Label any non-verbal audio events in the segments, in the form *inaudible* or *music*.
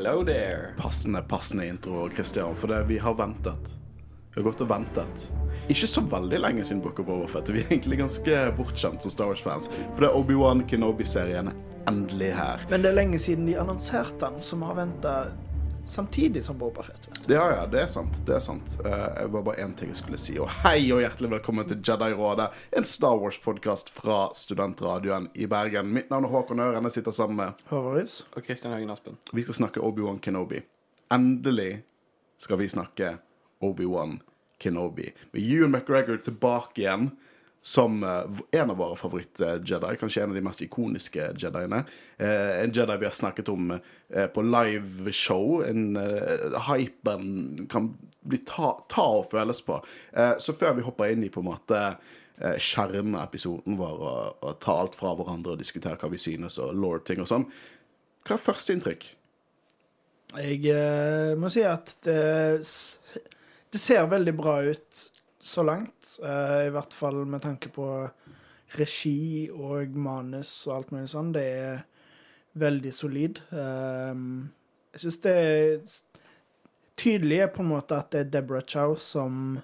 Hello there. Passende, passende intro, Christian, for det, vi har ventet. Vi har gått og ventet. Ikke så veldig lenge siden Book of Boba Vi er egentlig ganske bortskjemt som Star Wars-fans. For det er Obi-Wan Kenobi-serien endelig her. Men det er lenge siden de annonserte den, som har venta samtidig som Boba Fett. Ja, ja, det er sant. Det er sant. Uh, jeg var bare én ting jeg skulle si. Og hei og hjertelig velkommen til Jedi-rådet, en Star Wars-podkast fra studentradioen i Bergen. Mitt navn er Håkon Øren. Jeg sitter sammen med Håvaris. Og Kristian Høgen Aspen. Vi skal snakke Obi-Wan Kenobi. Endelig skal vi snakke Obi-Wan Kenobi. Med Ewan McGregor tilbake igjen som uh, en av våre favoritt-Jedi. Kanskje en av de mest ikoniske Jediene. Uh, en Jedi vi har snakket om På på liveshow. En Hypen kan bli ta, ta, og føles på. så før vi hopper inn i på en måte skjermepisoden vår og, og ta alt fra hverandre og diskutere hva vi synes og lord-ting og sånn, hva er førsteinntrykk? Jeg må si at det det ser veldig bra ut så langt. Uh, I hvert fall med tanke på regi og manus og alt mulig sånn. Det er veldig solid. Uh, jeg syns det er tydelig på en måte at det er Deborah Chow som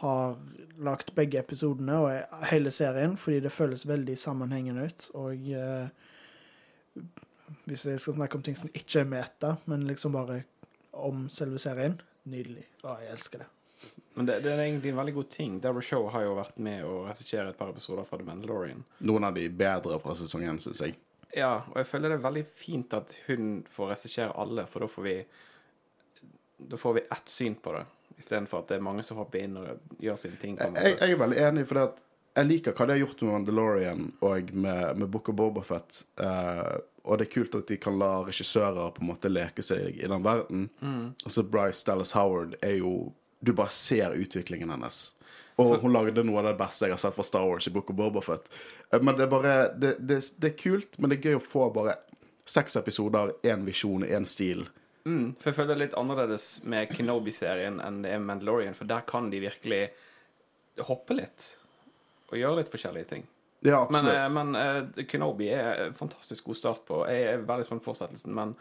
har lagt begge episodene og hele serien, fordi det føles veldig sammenhengende ut. Og uh, hvis jeg skal snakke om ting som ikke er meta, men liksom bare om selve serien Nydelig. Å, jeg elsker det. Men det, det, er egentlig en veldig god ting. Deborah Show har jo vært med å regissere et par episoder fra The Mandalorian. Noen av de bedre fra sesong én, syns jeg. Ja, og jeg føler det er veldig fint at hun får regissere alle, for da får vi Da får vi ett syn på det, istedenfor at det er mange som hopper inn og gjør sine ting. Jeg, jeg, er veldig enig, for jeg liker hva de har gjort med Mandalorian og med, med Book of Bobafett. Uh, eh, og det er kult at de kan la regissører på en måte leke seg i den verden. Mm. Og så Bryce Dallas Howard er jo Du bare ser utviklingen hennes. Og hun lagde noe av det beste jeg har sett fra Star Wars i Book of Bobafett. Eh, men det er bare det, det, det, er kult, men det er gøy å få bare seks episoder, én visjon, én stil. Mm, for jeg føler det er litt annerledes med Kenobi-serien enn det er Mandalorian, for der kan de virkelig hoppe litt og gjøre litt forskjellige ting. Ja, absolutt. Men, eh, men uh, Kenobi er en fantastisk god start på. Jeg er veldig spent på fortsettelsen, men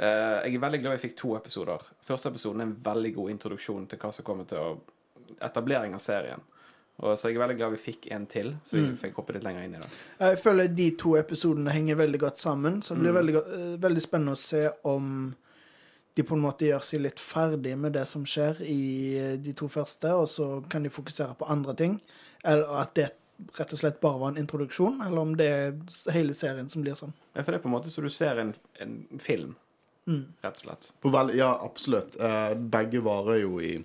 uh, jeg er veldig glad jeg fikk to episoder. Første episoden er en veldig god introduksjon til hva som kommer til å etablering av serien. Og så jeg er veldig glad vi fikk en til, så vi mm. fikk hoppe litt lenger inn i det. Jeg føler de to episodene henger veldig godt sammen, så det blir mm. veldig, veldig, spennende å se om de på en måte gjør seg litt ferdig med det som skjer i de to første, og så kan de fokusere på andre ting. Eller at det rett og slett bare var en introduksjon, eller om det er hele serien som blir sånn. Ja, for det er på en måte så du ser en, en film, mm. rett og slett. Vel, ja, absolutt. Uh, begge varer jo i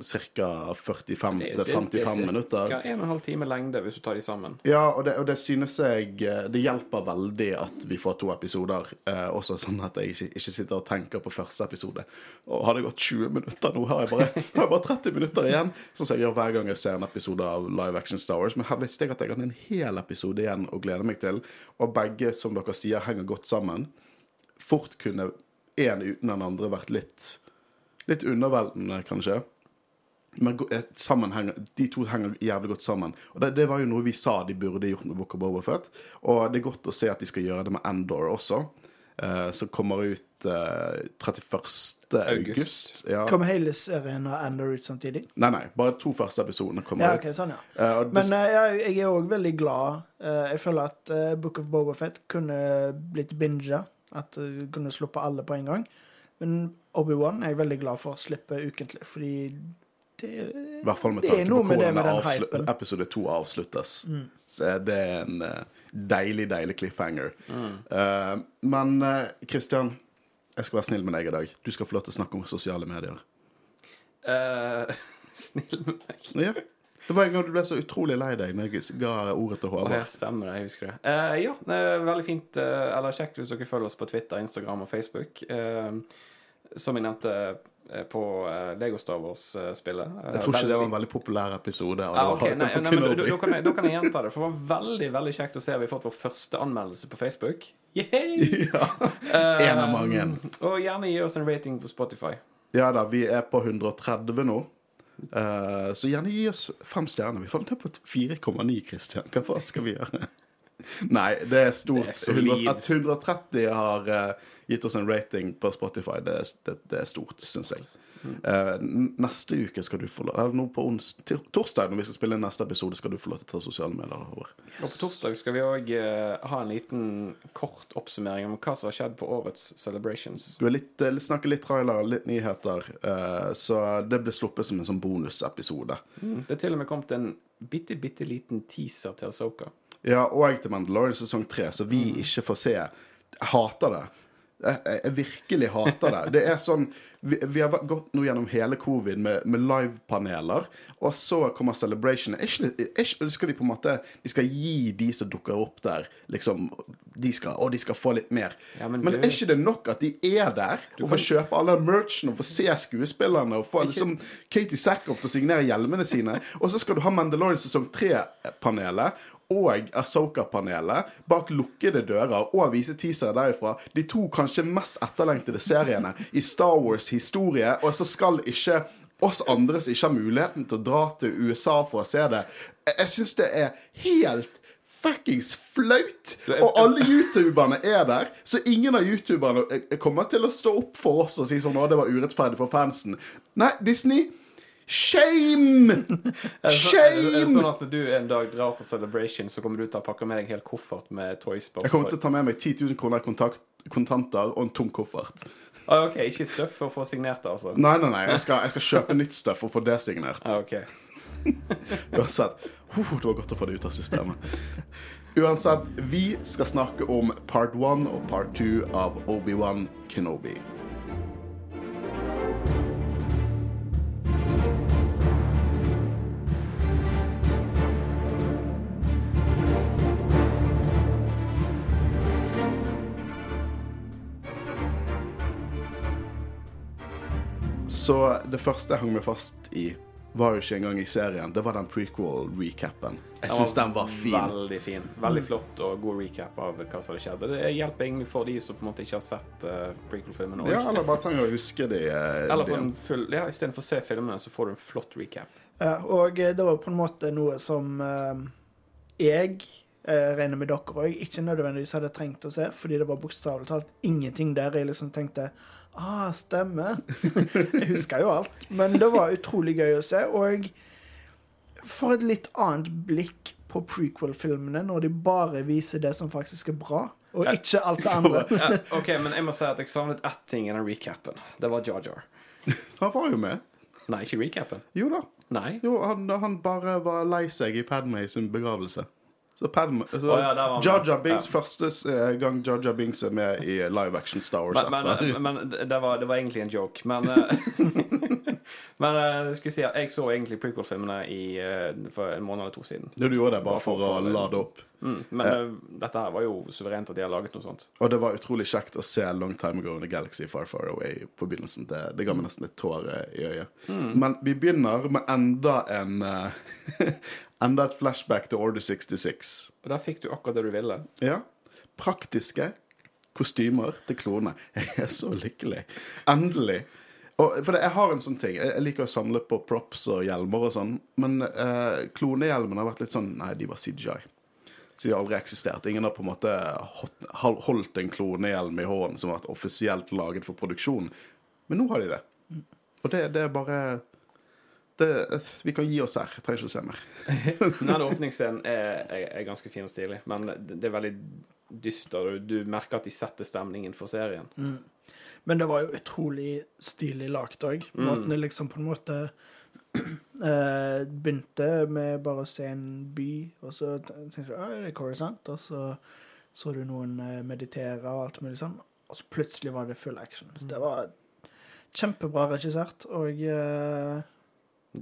ca. 45-55 minutter. Ja, en og en halv time lengde hvis du tar de sammen. Ja, og det, og det, synes jeg eh, Det hjelper veldig at vi får to episoder. Eh, også sånn at jeg ikke, ikke, sitter og tenker på første episode. Og har det gått 20 minutter nå, har jeg bare, *laughs* har jeg bare 30 minutter igjen. Sånn som jeg gjør hver gang jeg ser en episode av Live Action Star Wars. Men her visste jeg at jeg hadde en hel episode igjen å glede meg til. Og begge, som dere sier, henger godt sammen. Fort kunne én uten den andre vært litt, litt underveldende, kanskje. Men eh, de to henger jævlig godt sammen. Og det, det, var jo noe vi sa de burde gjort med Book of Boba Fett. Og det er godt å se at de skal gjøre det med Endor også. Uh, som kommer ut uh, 31. august. Ja. Kommer hele serien av Endor ut samtidig? Nei, nei. Bare to første episodene kommer ja, okay, sånn, ja. Uh, Men jeg, jeg, er òg veldig glad. jeg føler at Book of Boba Fett kunne blitt binga. At du kunne sluppe alle på en gang. Men Obi-Wan er jeg veldig glad for å slippe ukentlig, fordi det, I hvert fall med tanke på hvordan episode to avsluttes. Mm. Så det er en uh, deilig, deilig cliffhanger. Mm. Uh, men Kristian, uh, jeg skal være snill med deg i dag. Du skal få lov til å snakke om sosiale medier. *laughs* snill med meg? Ja. Det var en gang du ble så utrolig lei deg når jeg ga ordet til Håvard. Oh, stemmer det, jeg husker det. ja, det er veldig fint. eller kjekt hvis dere følger oss på Twitter, Instagram og Facebook. som jeg nevnte på uh, Lego Star Wars-spillet. Uh, jeg tror ikke det var en veldig populær episode. Ah, okay, nei, nei, men, da, kan jeg, da, kan jeg, gjenta det, for det var veldig veldig kjekt å se at vi har fått vår første anmeldelse på Facebook. Yay! *laughs* Ja, en av mange. Og gjerne gi oss en rating på Spotify. Ja da, vi er på 130 nå. Uh, så gjerne gi oss fem stjerner. Vi falt ned på 4,9, Christian. Hva faen skal vi gjøre? *laughs* Nei, det er stort. Det er 100 At 130 har eh, gitt oss en rating på Spotify, det, det, det er stort, syns jeg. Eh, neste uke skal du få lov nå på torsdag, når vi skal spille inn neste episode, skal du få lov til å ta sosiale medier. Håvard. Og på torsdag skal vi òg ha en liten kort oppsummering om hva som har skjedd på årets Celebrations. Du vil litt, eh, snakke litt trailer, litt nyheter, eh, så det blir sluppet som en sånn bonusepisode. Mm. Det er til og med kommet en bitte, bitte liten teaser til Asoka. Ja, og til Mandalorian sesong tre, så vi ikke får se. Jeg hater det. Jeg, jeg- virkelig hater det. Det er sånn Vi, vi har gått nå gjennom hele covid med, med livepaneler, og så kommer Celebration. Er ikke, er ikke, skal de på en måte De skal gi de som dukker opp der, liksom De skal, og de skal få litt mer. Ja, men men du- er ikke det nok at de er der, og får kjøpe alle merchen, og får se skuespillerne, og få liksom Katie Sackhoff til å signere hjelmene sine, og så skal du ha Mandalorian sesong tre-panelet og Asoka-panelet bak lukkede dører og vise teasere derifra. De to kanskje mest etterlengtede seriene i Star Wars-historie, og så skal ikke oss andre som ikke har muligheten til å dra til USA for å se det Jeg, syns det er helt fuckings flaut! Og alle youtuberne er der, så ingen av youtuberne eh, kommer til å stå opp for oss og si sånn 'Å, det var urettferdig for fansen'. Nei, Disney Shame! Shame! *laughs* er, det, sånn at når du en dag drar på Celebration, så kommer du til å pakke med deg en hel koffert med toys på? Jeg kommer til å ta med meg 10 000 kroner i kontakt, kontanter og en tom koffert. ah, OK, ikke støff for å få signert det, altså? Nei, nei, nei, jeg skal, jeg skal kjøpe nytt støff og få det signert. Ah, ok. *laughs* Uansett. Uh, det var godt å få det ut av systemet. Uansett, vi skal snakke om part one og part two av Obi-Wan Kenobi. Så det første jeg hang meg fast i, var jo ikke engang i serien. Det var den prequel-recapen. Jeg syns den var fin. Veldig fin. Veldig flott og god recap av hva som hadde skjedd. Det hjelper egentlig for de som på en måte ikke har sett uh, prequel-filmen. også. Ja, eller bare trenger å huske de. eh, Eller for en full Ja, istedenfor å se filmene, så får du en flott recap. Ja, og eh, det var på en måte noe som eh, jeg jeg regner med dere òg ikke nødvendigvis hadde trengt å se, fordi det var bokstavelig talt ingenting der jeg liksom tenkte Ah, stemmer. jeg husker jo alt. Men det var utrolig gøy å se, og for et litt annet blikk på prequel-filmene når de bare viser det som faktisk er bra, og Ja. ikke alt det andre. *laughs* Ja, OK, men jeg må si at jeg savnet ett ting i den recapen. Det var Jar Jar. *laughs* Han var jo med. Nei, ikke recapen. Jo da. Nei. Jo, han, han bare var lei seg i Padmay sin begravelse. Så Padme så oh, ja. Jar Binks, Ja. første eh, gang Jar Binks er med i live action Star Wars. Men, men, men det, var, det var egentlig en joke. Men *laughs* eh, *laughs* Men eh, vi si at jeg så egentlig prequel-filmene i, eh, for en måned eller to siden. Du gjorde det bare Bare for for å lade opp. Mm, men eh, dette her var jo suverent at de har laget noe sånt. Og det var utrolig kjekt å se Long Time Ago in the Galaxy Far Far Away på begynnelsen. Det, det ga meg nesten litt tårer i øyet. Men vi begynner med enda en eh, *laughs* Enda et flashback til Order 66. Og der fikk du akkurat det du ville. Ja. Praktiske kostymer til klone. *laughs* Jeg er så lykkelig. Endelig. Og, for det, jeg har en sånn ting. Jeg, jeg liker å samle på props og hjelmer og sånn. Men eh, klonehjelmene har vært litt sånn Nei, de var CGI. Så de har aldri eksistert. Ingen har på en måte holdt en klonehjelm i hånden som har vært offisielt laget for produksjon. Men nå har de det. Og det, det er bare det, Vi kan gi oss her. Jeg trenger ikke å se mer. *laughs* Denne åpningsscenen er, er, er ganske fin og stilig, men det, det er veldig dyster. Du, du merker at de setter stemningen for serien. Men det var jo utrolig stilig lagt òg. Måten det liksom på en måte *clears throat* eh, begynte med bare å se en by, og så tenkte du at det er Corisont, og så så du noen eh, meditere og alt mulig sånn, og så plutselig var det full action. Det var kjempebra regissert, og eh,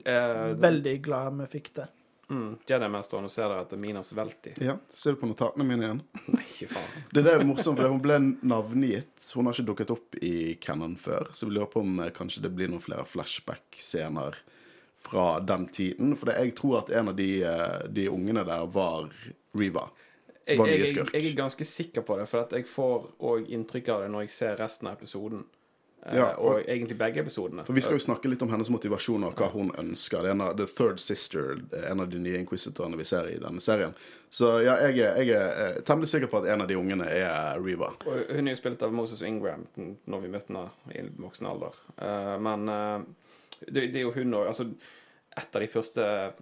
Eh, veldig glad vi fikk det. Mm, Jedi-mesteren, og ser dere etter Minas Velti. Ja, Ser du på notatene mine igjen? *laughs* Nei, faen. *laughs* Det der er morsomt, for hun ble navngitt. Hun har ikke dukket opp i Canon før, så vi lurer på om eh, kanskje det blir noen flere flashback-scener fra den tiden. For jeg tror at en av de, eh, de ungene der var Riva. Var jeg, jeg, jeg, jeg er ganske sikker på det, for jeg får òg inntrykk av det når jeg ser resten av episoden. Eh, Ja, og- og, egentlig begge episodene. For Vi skal jo snakke litt om hennes motivasjon og hva hun ønsker. Det er en av, The Third Sister, en av de nye inquisitorene vi ser i denne serien. Så ja, jeg jeg er eh, temmelig sikker på at en av de ungene er Reva. Og hun er jo spilt av Moses Ingram når vi møtte henne i voksen alder. Eh, men eh, det, er jo hun òg Altså, et av de første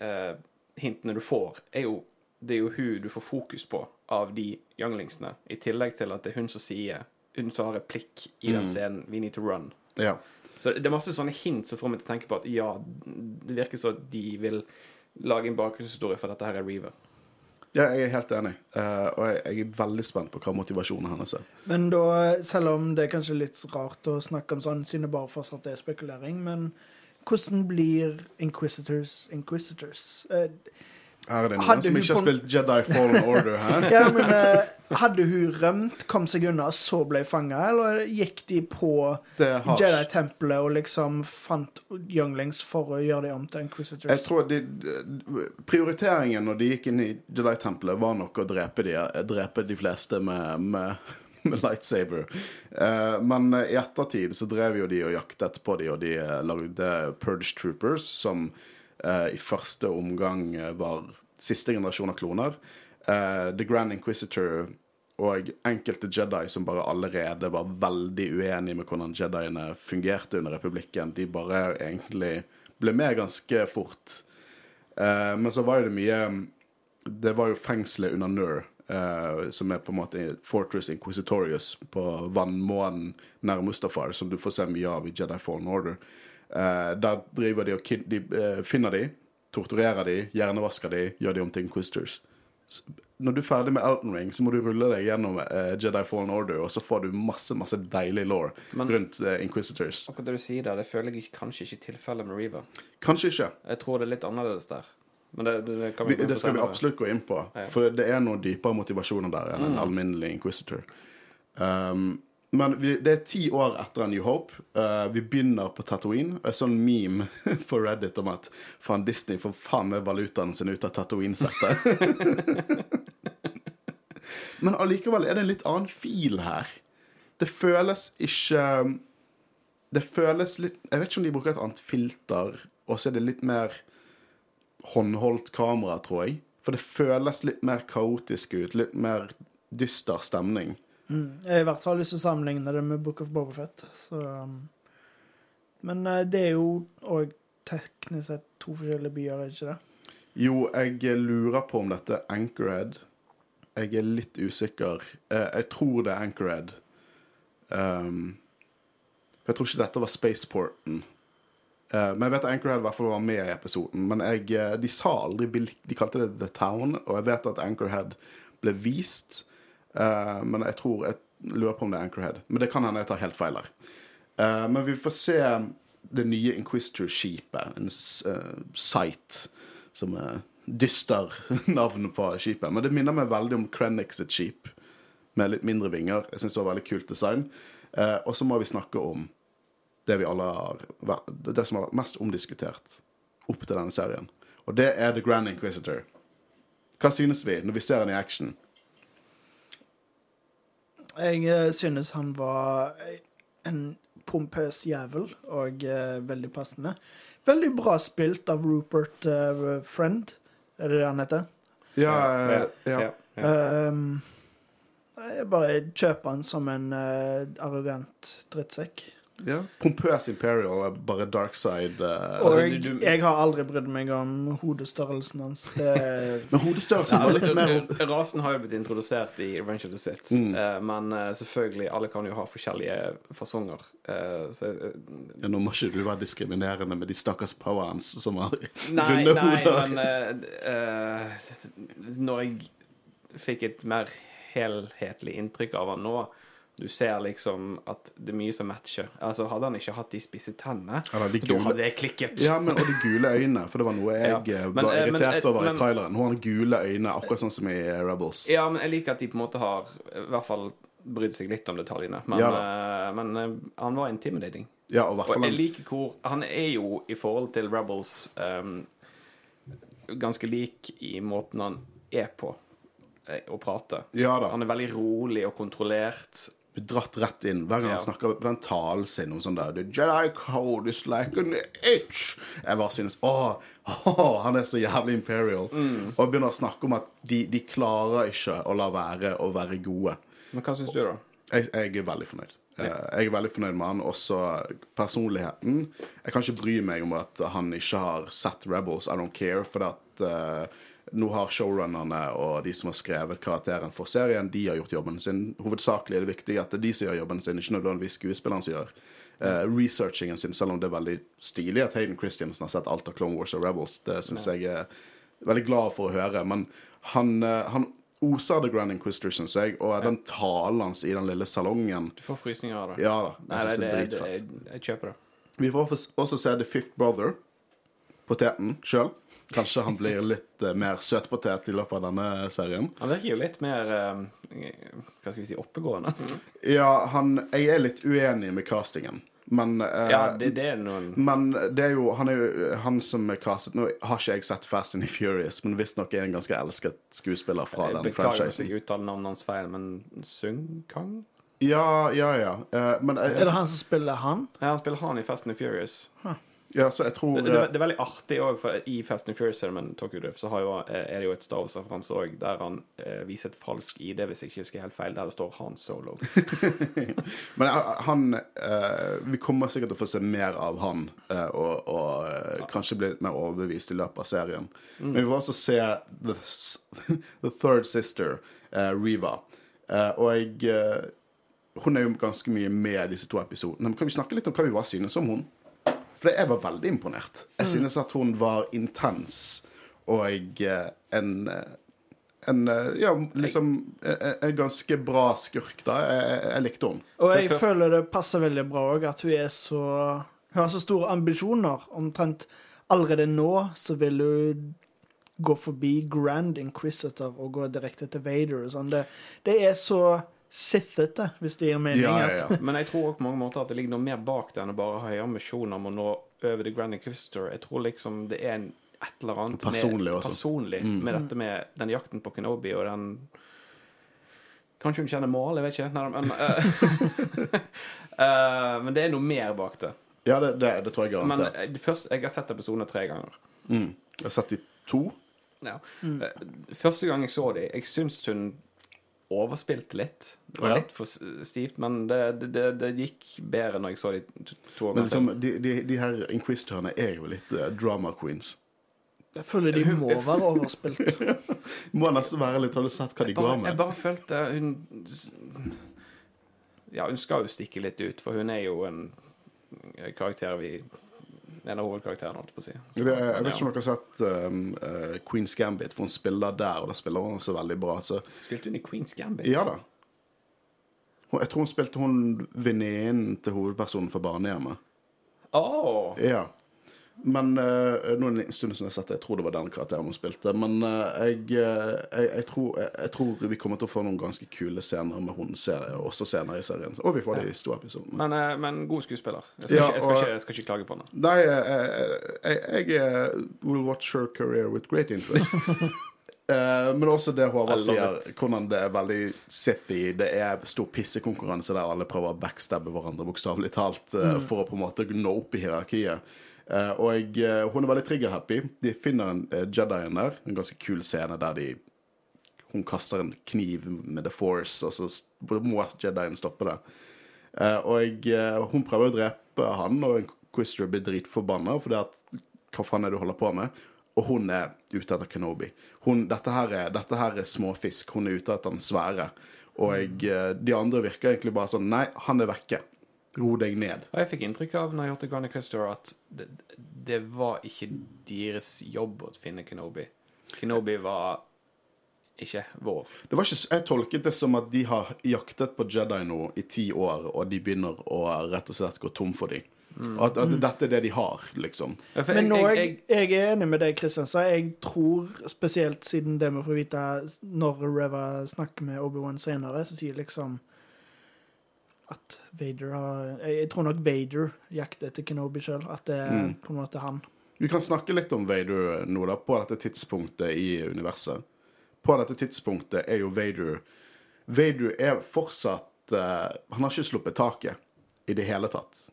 eh, hintene du får, er jo det er jo hun du får fokus på av de younglingsene. I tillegg til at det er hun som sier Hun som har replikk i den scenen 'We need to run'. Ja. Så det er masse sånne hint som får meg til å tenke på at ja, det virker som de vil lage en bakgrunnshistorie for dette her er Reaver. ja, jeg er helt enig. uh, og jeg, jeg er veldig spent på hva motivasjonen hennes er. Men da, selv om det er kanskje litt rart å snakke om sånn, siden det bare fortsatt er spekulering, men hvordan blir Inquisitors Inquisitors? Eh, Her er det noen som ikke har spilt Jedi Fallen Order her. *laughs* ja, men eh, Hadde hun rømt, kom seg unna, så ble fanga, eller gikk de på Jedi-tempelet og liksom fant younglings for å gjøre dem om til Inquisitors? Jeg tror de, de, Prioriteringen når de gikk inn i Jedi-tempelet, var nok å drepe de, drepe de fleste med, med, med lightsaber. Uh, men i ettertid så drev jo de og jaktet på de, og de eh, lagde Purge Troopers, som i første omgang eh, var siste generasjon av kloner. Eh, The Grand Inquisitor og enkelte Jedi som bare allerede var veldig uenige med hvordan Jediene fungerte under republikken. De bare egentlig ble med ganske fort. Eh, men så var jo det mye Det var jo fengselet under Nur, eh, som er på en måte Fortress Inquisitorius på vannmånen nær Mustafar, som du får se mye av i Jedi Fallen Order. Eh, der driver de og kid de, eh, finner de, torturerer de, hjernevasker de, gjør de om til Inquisitors. S- Når du er ferdig med Elton Ring, så må du rulle deg gjennom eh, Jedi Fallen Order, og så får du masse masse deilig law rundt Inquisitors. Akkurat det du sier der, det føler jeg kanskje ikke tilfellet med Reaver. Kanskje ikke. Jeg tror det er litt annerledes der. Men det, det, det kan Vi, vi det skal vi absolutt gå inn på, for det er noen dypere motivasjoner der enn en alminnelig inquisitor. Um, men vi, det er ti år etter New Hope. Uh, vi begynner på Tatooine. En sånn meme *laughs* på Reddit om at faen Disney får faen med valutaen sin ut av Tatooine-settet. *laughs* men allikevel er det en litt annen fil her. Det føles ikke Det føles litt Jeg vet ikke om de bruker et annet filter, og så er det litt mer håndholdt kamera, tror jeg. For det føles litt mer kaotisk ut. Litt mer dyster stemning. Mm. Jeg har i hvert fall lyst til å sammenligne det med Book of Bobafett. Um, men eh, det er jo òg teknisk sett to forskjellige byer, er ikke det? Jo, jeg lurer på om dette er Anchorhead. Jeg er litt usikker. Eh, Jeg tror det er Anchorhead. Um, for jeg tror ikke dette var Spaceporten. Uh, men jeg vet Anchorhead i hvert fall var med i episoden. Men jeg, de sa aldri De kalte det The Town, og jeg vet at Anchorhead ble vist. Eh, men jeg tror Jeg lurer på om det er Anchorhead. Men det kan hende jeg tar helt feil her. Uh, men vi får se det nye Inquisitor-skipet. En eh, site som er dyster *laughs* navn på skipet. Men det minner meg veldig om Krennic sitt skip, med litt mindre vinger. Jeg syns det var veldig kult design. Uh, og så må vi snakke om det vi alle har Det som har vært mest omdiskutert opp til denne serien. Og det er The Grand Inquisitor. Hva synes vi når vi ser den i action? Jeg eh, synes han var en pompøs jævel, og eh, veldig passende. Veldig bra spilt av Rupert uh, Friend, er det det han heter? Ja, ja, eh, ja. ja, ja. Um, jeg bare kjøper han som en uh, arrogant drittsekk. Ja. Pompøs Imperial er bare dark side. Uh, Og Altså, du- du- jeg har aldri brydd meg om hodestørrelsen hans. Det, men hodestørrelsen Ja, var altså, litt mer rasen har jo blitt introdusert i Revenge of the Sith, Mm. uh, men uh, selvfølgelig, alle kan jo ha forskjellige fasonger. Eh, så, eh, ja, Nå må ikke du være diskriminerende med de stakkars powers som har nei, runde nei, hoder. men eh, eh, når jeg fikk et mer helhetlig inntrykk av han nå du ser liksom at det er mye som matcher. Altså Hadde han ikke hatt de spisse tennene, Eller de gule- hadde jeg klikket. Ja, men, og de gule øynene, for det var noe jeg Ja. eh, Men, var irritert men, irritert eh, over men- i traileren. Hun har gule øyne, akkurat sånn som i eh, Rebels. Ja, men jeg liker at de på en måte har i hvert fall brydd seg litt om detaljene. Men, Ja eh, men eh, han var intimidating. Ja, og Og jeg han- liker hvor Han er jo i forhold til Rebels um, ganske lik i måten han er på eh, å prate. Ja. Han er veldig rolig og kontrollert, blir dratt rett inn hver gang Ja. han snakker på den talen sin om sånn der The Jedi code is like an itch. Jeg bare synes Å, å, han er så jævlig imperial. Mm. Og begynner å snakke om at de, de klarer ikke å la være å være gode. Men hva syns du, da? Jeg, jeg er veldig fornøyd. Eh, Jeg er veldig fornøyd med han. Også personligheten. Jeg kan ikke bry meg om at han ikke har sett Rebels. I don't care. For at eh, nå har showrunnerne og de som har skrevet karakteren for serien, de har gjort jobben sin. Hovedsakelig er det viktig at det er de som gjør jobben sin, ikke nødvendigvis skuespilleren som gjør uh, researchingen sin, selv om det er veldig stilig at Hayden Christiansen har sett alt av Clone Wars og Rebels. Det syns jeg er veldig glad for å høre. Men han, uh, han oser The Grand Inquisitor, syns jeg, og den talen hans i den lille salongen Du får frysninger av det. Ja da. Jeg synes det det, er dritfett. jeg, jeg kjøper det. Vi får også se The Fifth Brother, poteten sjøl. Kanskje han blir litt eh, mer søtpotet i løpet av denne serien. Han virker jo litt mer eh, Hva skal vi si oppegående. Ja, han Jeg er litt uenig med castingen, men eh, Ja, det, det er noen Men det er jo han, er jo han som er castet Nå har ikke jeg sett Fast and the Furious, men visstnok er en ganske elsket skuespiller fra Jeg den beklager hvis jeg uttaler navnet hans feil, men Sung Kang? Ja, ja, ja. Eh, men jeg, Er det han som spiller han? Ja, han spiller han i Fast and the Furious. Ja, så jeg tror Det, det, eh, det er veldig artig òg, for i Fast and Furious-filmen Tokyo Drift så har jo, eh, er det jo et Star Wars-referanse òg, der han eh, viser et falsk ID, hvis jeg ikke husker helt feil, der det står Han Solo. *laughs* *laughs* Men eh, han eh, Vi kommer sikkert til å få se mer av han, eh, og, og ja. kanskje bli litt mer overbevist i løpet av serien. Men vi får også se The, *laughs* the Third Sister, Riva. Og jeg Hun er jo ganske mye med i disse to episodene. Men kan vi snakke litt om hva vi bare synes om hun? For jeg var veldig imponert. Jeg synes at hun var intens og eh, en eh, en eh, ja, liksom en, ganske bra skurk, da. Jeg, jeg, likte hun. Og jeg for- føler det passer veldig bra òg, at hun er så Hun har så store ambisjoner. Omtrent allerede nå så vil hun gå forbi Grand Inquisitor og gå direkte til Vader og sånn. Det, det er så sithete, hvis det gir mening. Ja, ja, ja. Men jeg tror også på mange måter at det ligger noe mer bak det enn å bare ha høye ambisjoner om å nå over The Grand Inquisitor. Jeg tror liksom det er en, et eller annet Personlig med, personlig Mm. med dette med den jakten på Kenobi og den Kanskje hun kjenner mål, jeg vet ikke. Nei, men, uh, uh, *laughs* men det er noe mer bak det. Ja, det, det, det tror jeg garantert. Men det første, jeg har sett episodene tre ganger. Mm. Jeg har sett de to. Ja. Eh, Første gang jeg så dem, jeg syns hun overspilte litt. Det var Ja. litt for stivt, men det, det, det, det gikk bedre når jeg så de to, to Men liksom, de, de, de her inquisitorene er jo litt uh, drama queens. Jeg føler de må være overspilt. *laughs* Må nesten være litt Har du sett hva de går med? jeg bare følte hun Ja, hun skal jo stikke litt ut, for hun er jo en karakter vi En av hovedkarakterene, holdt på å si. Så, Jeg, jeg vet ikke om dere har sett um, uh, Queen's Gambit, for hun spiller der, og da spiller hun så veldig bra. Så. Spilte hun i Queen's Gambit? ja da. Jeg tror hun spilte hun venninnen til hovedpersonen for barnehjemmet. Åh! Ja. Men uh, Nå er det en stund siden jeg har sett det. Jeg tror det var den karakteren hun spilte. Men uh, jeg, eh, jeg, jeg, tror, jeg, tror vi kommer til å få noen ganske kule scener med hun serien, også senere i serien. Og vi får det i store episoder. Men, uh, men god skuespiller. Jeg skal, Ja, ikke, skal ikke, skal ikke klage på henne. Nei, jeg, will watch her career with great interest. *laughs* Men også det Håvard sier, hvordan det er veldig sithy. Det er stor pissekonkurranse der alle prøver å backstabbe hverandre, bokstavelig talt, mm. for å på en måte nå opp i hierarkiet. Eh, og jeg, eh, hun er veldig trigger-happy. De finner en uh, Jedien der. En ganske kul scene der de Hun kaster en kniv med The Force, og så må Jedien stoppe det. Eh, og jeg, eh, hun prøver å drepe han, og Inquisitor blir dritforbanna fordi at Hva faen er det du holder på med? Og hun er ute etter Kenobi. Hun, dette, her er, dette her er småfisk. Hun er ute etter den svære. Og jeg, eh, de andre virker egentlig bare sånn Nei, han er vekke. Ro deg ned. Og jeg fikk inntrykk av når jeg hørte Granny Christor, at det, det var ikke deres jobb å finne Kenobi. Kenobi var ikke vår. Det var ikke, jeg tolket det som at de har jaktet på Jedi nå i ti år, og de begynner å rett og slett gå tom for dem. At, at dette er det de har, liksom. Ja, Men nå, jeg, jeg, jeg, jeg er enig med deg, Kristian. Så jeg tror, spesielt siden det vi får vite når Reva snakker med Obi-Wan senere, så sier liksom at Vader har Jeg, jeg tror nok Vader jakter etter Kenobi sjøl. At det er Mm. på en måte han. Vi kan snakke litt om Vader nå, da, på dette tidspunktet i universet. På dette tidspunktet er jo Vader Vader er fortsatt uh, Han har ikke sluppet taket i det hele tatt.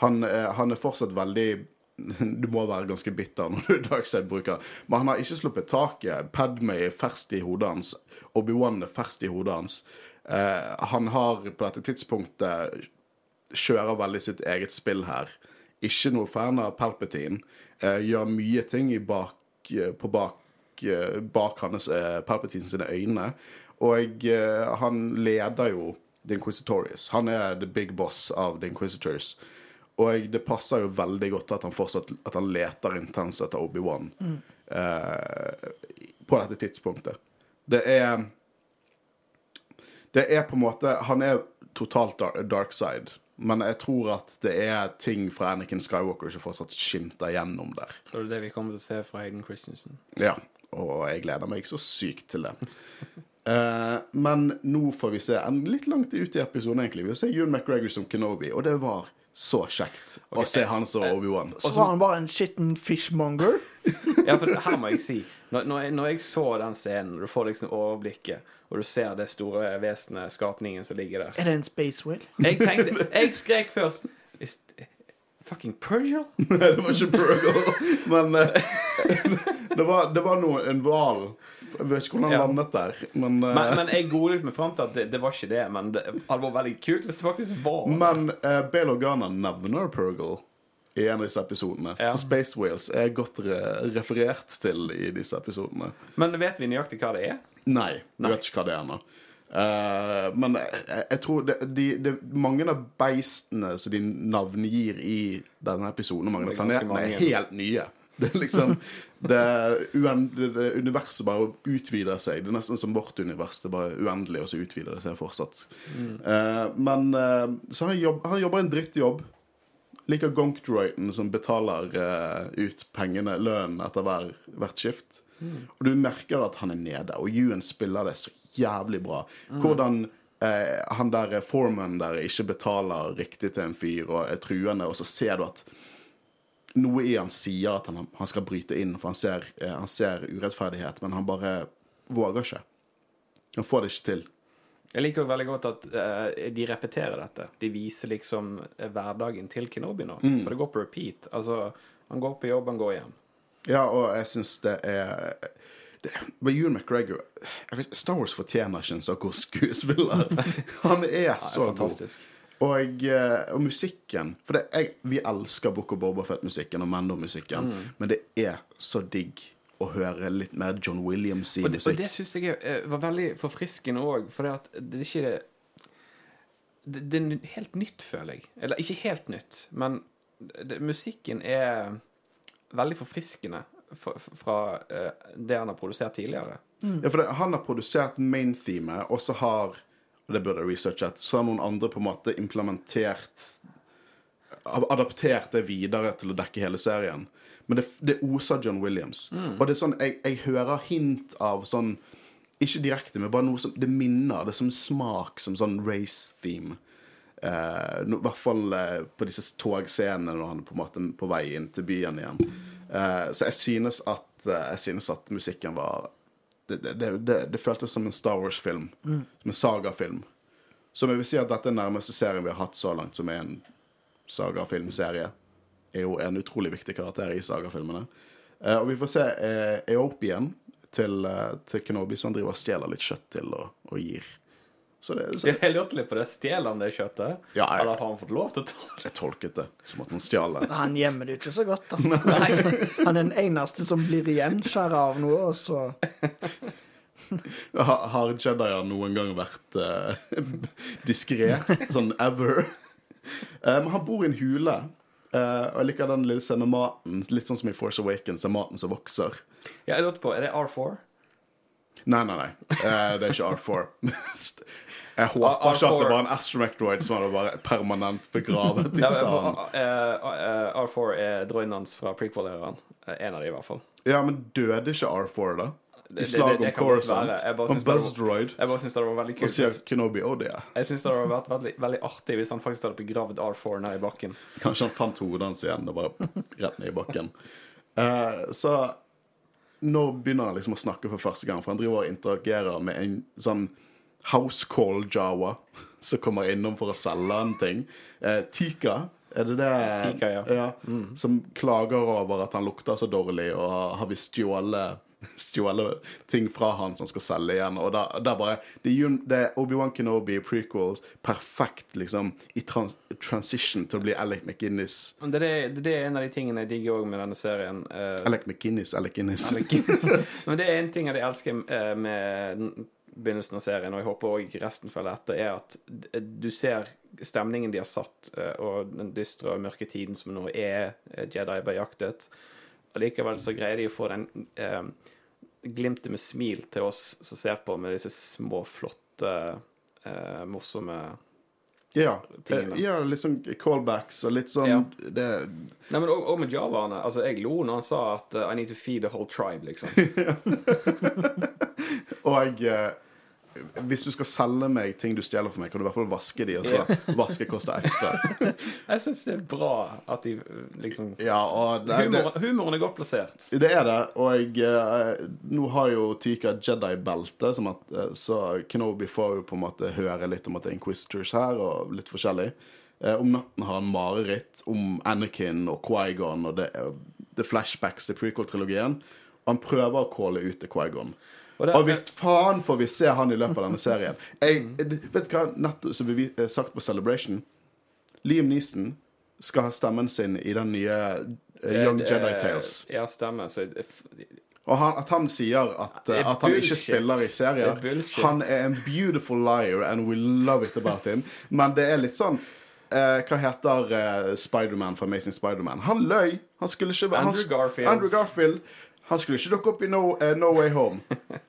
Han, uh, han er fortsatt veldig *laughs* Du må være ganske bitter når du *laughs* er Darkside-bruker. Men han har ikke sluppet taket. Padme er ferskt i hodet hans. Obi-Wan er ferskt i hodet hans. Eh, han har på dette tidspunktet kjører veldig sitt eget spill her. Ikke noe fan av Palpatine. Eh, gjør mye ting i bak, eh, på bak, eh, bak hans eh, Palpatine sine øyne. Og eh, han leder jo The Inquisitorius. Han er the big boss av The Inquisitors. Og det passer jo veldig godt at han fortsatt at han leter intenst etter Obi-Wan eh, på dette tidspunktet. Det er Det er på en måte Han er totalt dar dark side, men jeg tror at det er ting fra Anakin Skywalker som fortsatt skimter gjennom der. Det er det vi kommer til å se fra Hayden Christensen. Ja, og jeg gleder meg så sykt til det. uh, *laughs* men nå får vi se en litt langt ut i episoden, egentlig. Vi ser se Ewan McGregor som Kenobi, og det var så kjekt å se han som Obi-Wan. Og Så var han bare en skitten fishmonger. Ja, for her må jeg si Når, når, jeg, når jeg så den scenen, og du får liksom overblikket, og du ser det store vesenet, skapningen som ligger der Er det en space whale? Jeg tenkte Jeg skrek først Is, Fucking Pergil? *laughs* Nei, det var ikke Pergil, men eh, *laughs* det var, det var noe, en hval. Jeg vet ikke hvordan han Ja. landet der, men, eh, Men, men jeg godet meg fram til at det, det var ikke det. Men det hadde vært veldig kult hvis det faktisk var *laughs* Men uh, Bale Organa nevner Purgle i en av disse episodene. Ja. Så Space Whales er godt re referert til i disse episodene. Men vet vi nøyaktig hva det er? Nei, vi vet ikke hva det er ennå. Uh, men jeg, jeg tror det, de, de, mange av beistene som de navngir i denne episoden, mange av planetene, er helt nye. Det er liksom det, det, det Universet bare utvider seg. Det er nesten som vårt univers. Det er bare uendelig, og så utvider det seg fortsatt. Mm. Uh, men uh, så han, jobb, han jobber en drittjobb. Liker Gonk Droyton som betaler uh, ut pengene, lønnen, etter hver, hvert skift. Og du merker at han er nede, og Ewan spiller det så jævlig bra. Hvordan uh, han der Foreman der ikke betaler riktig til en fyr og er truende, og så ser du at noe i han sier at han, han skal bryte inn, for han ser, uh, han ser urettferdighet, men han bare våger ikke. Han får det ikke til. Jeg liker jo veldig godt at uh, de repeterer dette. De viser liksom eh, hverdagen til Kenobi nå. Mm. For det går på repeat. Altså, han går på jobb, han går hjem. Ja, og jeg syns det er det, men Ewan McGregor vet, Star Wars fortjener ikke en så god skuespiller. *laughs* Han er Det er så god. Og, eh, og musikken For det, jeg, vi elsker Book of Bobafett-musikken og Mando-musikken, Mm. men det er så digg å høre litt mer John Williams i Og det, og det syns jeg eh, var veldig forfriskende òg, for det, at det er ikke det, det er helt nytt, føler jeg. Eller ikke helt nytt, men det, musikken er veldig forfriskende fra, fra eh, det han har produsert tidligere. Ja, for det, han har produsert main-themet, og så har og det burde jeg researchet, så har noen andre på en måte implementert Adaptert det videre til å dekke hele serien. Men det, det oser John Williams. Og det er sånn, jeg, jeg hører hint av sånn Ikke direkte, men bare noe som Det minner. Det er som smak som sånn race-theme. Eh, no, I hvert fall eh, på disse togscenene når han er på en måte på vei inn til byen igjen. Eh, så jeg synes at Jeg synes at musikken var det, det, det, det, det føltes som en Star Wars-film. Som en sagafilm. Som jeg vil si at dette er den nærmeste serien vi har hatt så langt, som er en sagafilmserie. Er jo en utrolig viktig karakter i sagafilmene. Uh, og vi får se uh, Eopien til, uh, til Kenobi, som driver og stjeler litt kjøtt til og, og gir. Så det, så Jeg lurte litt på det. Stjeler han det kjøttet? Ja, jeg- Eller har han fått lov til å ta det? jeg tolket det som at han stjal det. *laughs* Han gjemmer det ikke så godt, da. *laughs* *laughs* Han er den eneste som blir igjen, av noe, og så Ha- Har Jedier noen gang vært uh, diskré? Sånn ever? Eh, Men han bor i en hule. Eh, og jeg liker den lille scenen med maten. Litt sånn som i Force Awakens, er maten som vokser. Ja, jeg lurte på, Er det R4? Nei, nei, nei. Uh, det er ikke R4. *laughs* Jeg håper R- ikke at det var en astromech-droid som hadde vært permanent begravet i sanden. for, eh, eh, R4 er droiden hans fra prequel-æraen. En av de, i hvert fall. Ja, men døde ikke R4, da? Det- I slag om Coruscant? Om Og var- Jeg bare syns det var veldig Og sier Kenobi oh, det. Jeg syns det hadde vært veldig, veldig artig hvis han faktisk hadde begravd R4 ned i bakken. Kanskje han fant hodet hans igjen og bare rett ned i bakken. Uh, så nå begynner han liksom å snakke for første gang, for han driver og interagerer med en sånn Housecall Jawa *laughs* som kommer innom for å selge en ting. Eh, Tika, er det det? Tika, ja. Som klager over at han lukter så dårlig, og har visst stjålet *laughs* stjålet ting fra han som skal selge igjen. Og da, da bare Det er, det er Obi-Wan Kenobi prequels perfekt liksom i trans transition til å bli Alec McGinnis. Det, Det, det er en av de tingene jeg digger òg med denne serien. Uh, Alec McGinnis, Alec Guinness. Alec Guinness. *laughs* Men det er en ting jeg elsker uh, med begynnelsen av serien, og jeg håper òg resten følger etter, er at du ser stemningen de har satt, eh, og den dystre og mørke tiden som nå er Jedi bejaktet. Allikevel så greier de å få den eh, glimtet med smil til oss som ser på, med disse små, flotte, eh, morsomme Ja, Tingene. eh, ja, litt sånn callbacks og litt sånn Ja. det, Nei, men og med javaene. Altså, jeg lo når han sa at eh, I need to feed the whole tribe, liksom. *laughs* *laughs* Og eh, hvis du skal selge meg ting du stjeler for meg, kan du i hvert fall vaske de, og så *laughs* vaske koster ekstra. *laughs* Jeg syns det er bra at de eh, liksom Ja, og det, det, Humoren, er godt plassert. det er det. Og jeg, nå har jo Tika Jedi-belte, eh, så Kenobi får jo på en måte høre litt om at det er Inquisitors her, og litt forskjellig. Eh, om natten har han mareritt om Anakin og Quaigon, og det det flashbacks til prequel-trilogien. Og han prøver å calle ut til Quaigon. Og Og hvis faen får vi se han i løpet av denne serien. Jeg, vet du hva nettopp som vi eh, sagt på Celebration? Liam Neeson skal ha stemmen sin i den nye eh, Young Det- Jedi Tales. Ja, stemmer. Så Og han, at han sier at, eh, at han ikke spiller i serier er. Han er en beautiful liar, and we love it about him. Men det er litt sånn eh, Hva heter uh, Spiderman fra Amazing Spiderman? Han løy. Han skulle ikke være- Andrew Garfield. Andrew Garfield. Han skulle ikke dukke opp i no, uh, no Way Home.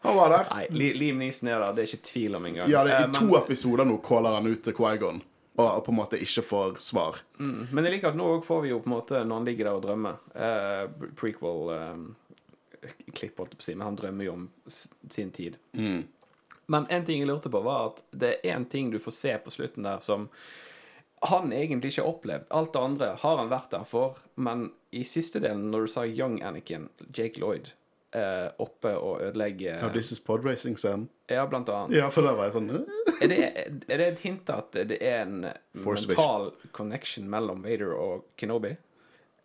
Han var der. *laughs* Nei, Li- Liam Neeson er der, det er ikke tvil om engang. Ja, det, er I to men, episoder nå caller han ut til Quaigon, og, på en måte ikke får svar. men jeg liker at nå òg får vi jo på en måte, når han ligger der og drømmer uh, Prequel-klipp, holdt jeg på å si, men han drømmer jo om sin tid. Men en ting jeg lurte på, var at det er en ting du får se på slutten der som han egentlig ikke har opplevd. Alt det andre har han vært der for, men i siste delen, når du sa Young Anakin, Jake Lloyd, eh, oppe og ødelegge Ja, This is podracing-scenen. Ja, blant annet. Ja, for der var jeg sånn. Er det, er det et hint at det er en Force mental connection mellom Vader og Kenobi?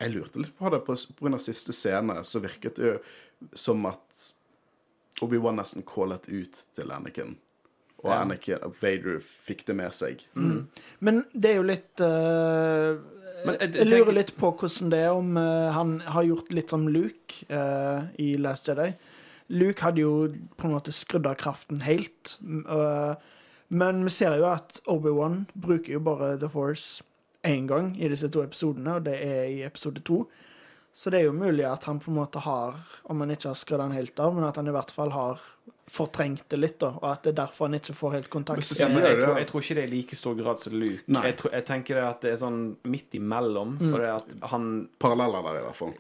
Jeg lurte litt på det på pga. siste scene, så virket det jo som at Obi-Wan nesten callet ut til Anakin. Og Ja. Anakin og Vader fikk det med seg. Men det er jo litt eh, Men jeg- Jeg jeg lurer litt på hvordan det er om uh, han har gjort litt som Luke uh, i Last Jedi. Luke hadde jo på en måte skrudd av kraften helt. eh, men vi ser jo at Obi-Wan bruker jo bare The Force én gang i disse to episodene, og det er i episode to. Så det er jo mulig at han på en måte har, om han ikke har skrudd den helt av, men at han i hvert fall har fortrengt det litt, da, og at det er derfor han ikke får helt kontakt. Ja, jeg, tror, jeg tror ikke det er i like stor grad som Luke. Jeg, tror, jeg tenker det at det er sånn midt imellom. For det at han Paralleller der, i hvert fall.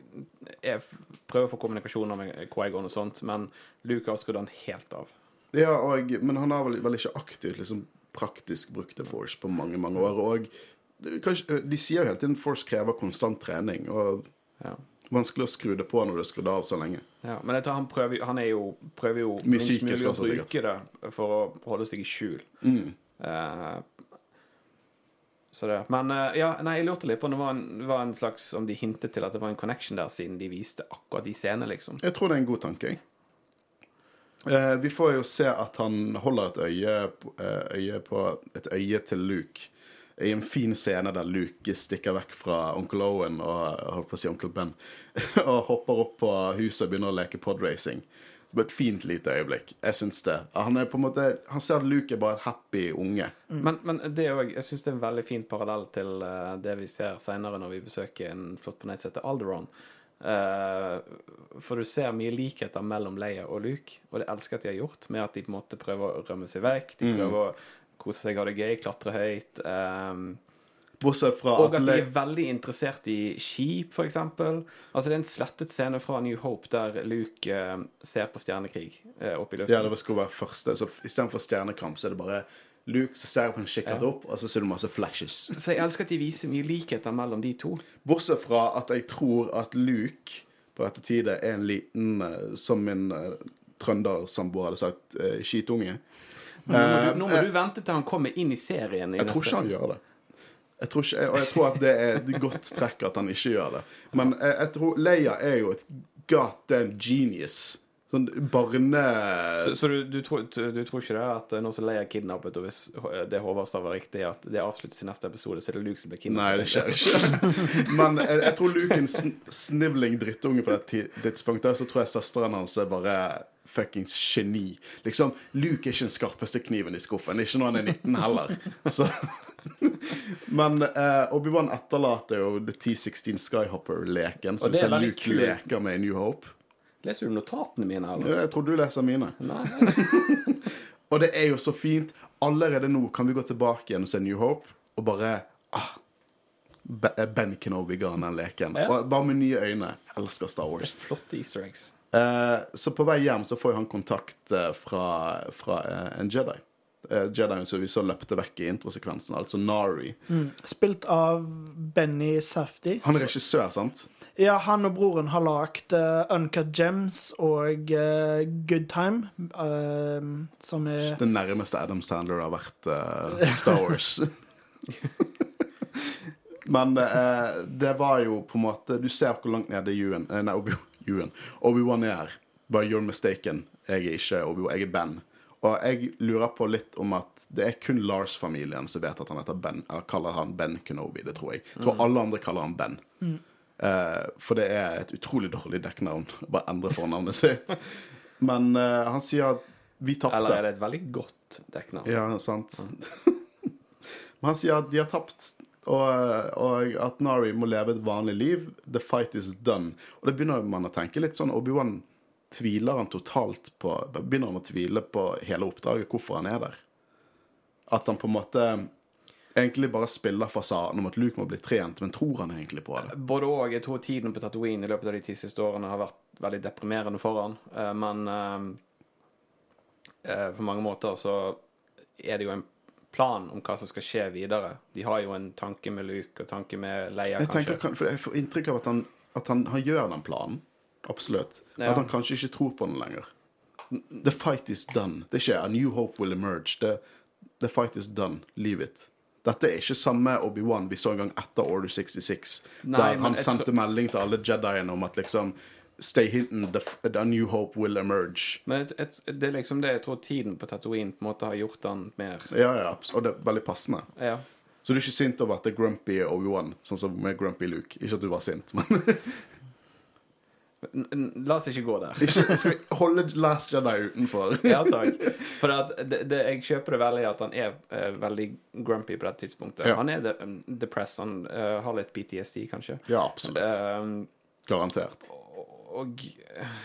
Jeg prøver å få kommunikasjon med Quaigon og sånt, men Luke har skrudd han helt av. Ja, og, men han har vel, vel ikke aktivt liksom, praktisk brukt The Force på mange, mange år. Og kanskje, de sier jo hele tiden Force krever konstant trening, og Ja. vanskelig å skru det på når du er skrudd av så lenge. Ja, men jeg tror han prøver, han er jo, prøver jo psykisk mulig å også, sikkert. det for å holde seg i skjul. Eh, så det. Men uh, ja, nei, jeg lurte litt på om det var en, var en slags Om de hintet til at det var en connection der, siden de viste akkurat de scenene, liksom. Jeg tror det er en god tanke. jeg. Uh, vi får jo se at han holder et øye, øye på et øye til Luke. I en fin scene der Luke stikker vekk fra onkel Owen og holdt på å si onkel Ben, *laughs* og hopper opp på huset og begynner å leke podracing. Det ble et fint lite øyeblikk. Jeg syns det. Han er på en måte Han ser at Luke er bare et happy unge. Men, men det er jo, jeg syns det er en veldig fin parallell til eh, det vi ser seinere når vi besøker en flott planet som heter Alderon. Uh, for du ser mye likheter mellom Leia og Luke, og det elsker at de har gjort, med at de på en måte prøver å rømme seg vekk. De prøver å kose seg, ha det gøy, klatre høyt. Um, Bortsett fra og at de er veldig interessert i skip, eksempel. Altså, det er en slettet scene fra New Hope der Luke eh, ser på stjernekrig eh, oppe i luften. Ja, det skulle være første. Så istedenfor stjernekamp, så er det bare Luke som ser på en kikkert opp, og så ser du masse flashes. Så jeg elsker at de viser mye likheter mellom de to. Bortsett fra at jeg tror at Luke på dette tidet er en liten, eh, som min uh, trøndersamboer hadde sagt, uh, skitunge. Nå må, du, nå må du vente til han kommer inn i serien. I Jeg tror ikke han gjør det. Jeg tror ikke, og jeg tror at det er et godt trekk at han ikke gjør det. Men jeg, jeg tror Leia er jo et goddamn genius. Sånn barne... Så, så du, du, tror, du, du tror ikke det at nå som Leia er kidnappet, og hvis det Håvard var riktig, at det avsluttes i neste episode, så er det Luke som blir kidnappet? Nei, det skjer ikke. *laughs* Men jeg, jeg tror Luke er en sn snivling drittunge på det tidspunktet. Så tror jeg søsteren hans er bare fuckings geni. Liksom, Luke er ikke den skarpeste kniven i skuffen. Ikke når han er 19 heller. *laughs* Så *laughs* Men uh, Obi-Wan etterlater jo The T16 Skyhopper-leken, som er ser Luke kul. leker med i New Hope. Leser du notatene mine, eller? Jeg tror du leser mine. Nei. *laughs* Og det er jo så fint. Allerede nå kan vi gå tilbake igjen og se New Hope, og bare ah, Be- Ben Kenobi ga han den leken. Ja. Og bare med nye øyne. Jeg elsker Star Wars. Flotte easter eggs. Eh, så på vei hjem så får han kontakt eh, fra, fra eh, en Jedi. Jedien som vi så løpte vekk i introsekvensen, altså Nari. Spilt av Benny Safdie. Han er regissør, sant? Ja, han og broren har lagd uh, Uncut Gems og uh, Good Time, uh, som er Det nærmeste Adam Sandler har vært Star Wars. *laughs* Men det var jo på en måte Du ser hvor langt nede i eh, Nei, Obi- Ewan. Obi-Wan er. her. Bare you're mistaken. Jeg er ikke Obi-Wan, jeg er Ben. Og jeg lurer på litt om at det er kun Lars-familien som vet at han heter Ben. Eller kaller han Ben Kenobi, det tror jeg. Jeg tror alle andre kaller han Ben. Eh, for det er et utrolig dårlig dekknavn. *laughs* Bare endre fornavnet sitt. Men uh, han sier at vi tapte. Eller er det et veldig godt dekknavn? Ja, sant. *laughs* Men han sier at de har tapt, og, og at Nari må leve et vanlig liv. The fight is done. Og det begynner man å tenke litt sånn Obi-Wan tviler han totalt på Begynner han å tvile på hele oppdraget, hvorfor han er der? At han på en måte egentlig bare spiller fasaden om at Luke må bli trent, men tror han egentlig på det? Både og. Jeg tror tiden på Tatooine i løpet av de ti siste årene har vært veldig deprimerende for han. Eh, Men eh, eh, på mange måter så er det jo en plan om hva som skal skje videre. De har jo en tanke med Luke og tanke med Leia, Jeg kanskje. Tenker, for jeg får inntrykk av at han, at han, han gjør den planen. Absolutt. Ja. At han kanskje ikke tror på den lenger. The fight is done. Det skjer. A new hope will emerge. The, the fight is done. Leave it. Dette er ikke samme Obi-Wan vi så en gang etter Order 66, Nei, der han sendte melding til alle Jediene om at liksom Stay hidden, the, the a new hope will emerge. Men et, et, det er liksom det jeg tror tiden på Tatooine på en måte har gjort han mer Ja, ja, og det er veldig passende. Ja. Så du er ikke sint over at det er grumpy Obi-Wan, sånn som med grumpy Luke? Ikke at du var sint, men La oss ikke gå der. ikke, Skal vi holde Last Jedi utenfor? *laughs* Ja, takk. For det, det, jeg kjøper det veldig at han er uh, veldig grumpy på det tidspunktet. Ja. Han er de, um, depressed, han uh, har litt PTSD, kanskje. Ja, absolutt. Um, Garantert. Og eh,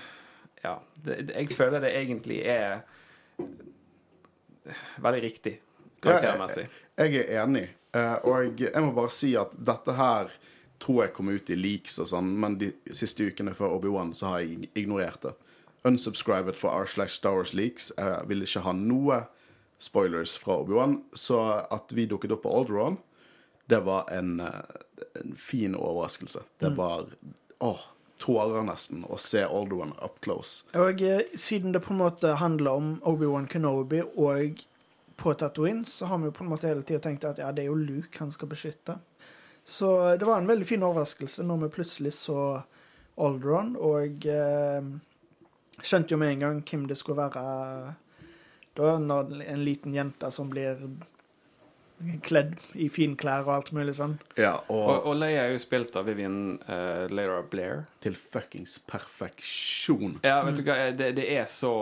ja. Det, det, jeg føler det egentlig er veldig riktig karaktermessig. Jeg er enig, eh, og jeg må bare si at dette her tror jeg kom ut i leaks og sånn, men de siste ukene før Obi-Wan så har jeg ignorert det. Unsubscribed for R slash Star Wars leaks. Jeg vil ikke ha noe spoilers fra Obi-Wan, så at vi dukket opp på Alderon, det var en, eh, en fin overraskelse. Det var åh, tårer nesten å se Alderon up close. Og eh, siden det på en måte handler om Obi-Wan Kenobi og på Tatooine, så har vi jo på en måte hele tida tenkt at ja, det er jo Luke han skal beskytte. Så eh, det var en veldig fin overraskelse når vi plutselig så Alderon, og eh, skjønte jo med en gang hvem det skulle være da, når en liten jente som blir kledd i finklær og alt mulig sånn. Ja, Og, og og Leia er jo spilt av Vivian uh, Lara Blair. til fuckings perfeksjon. Ja, vet du hva, det, det er så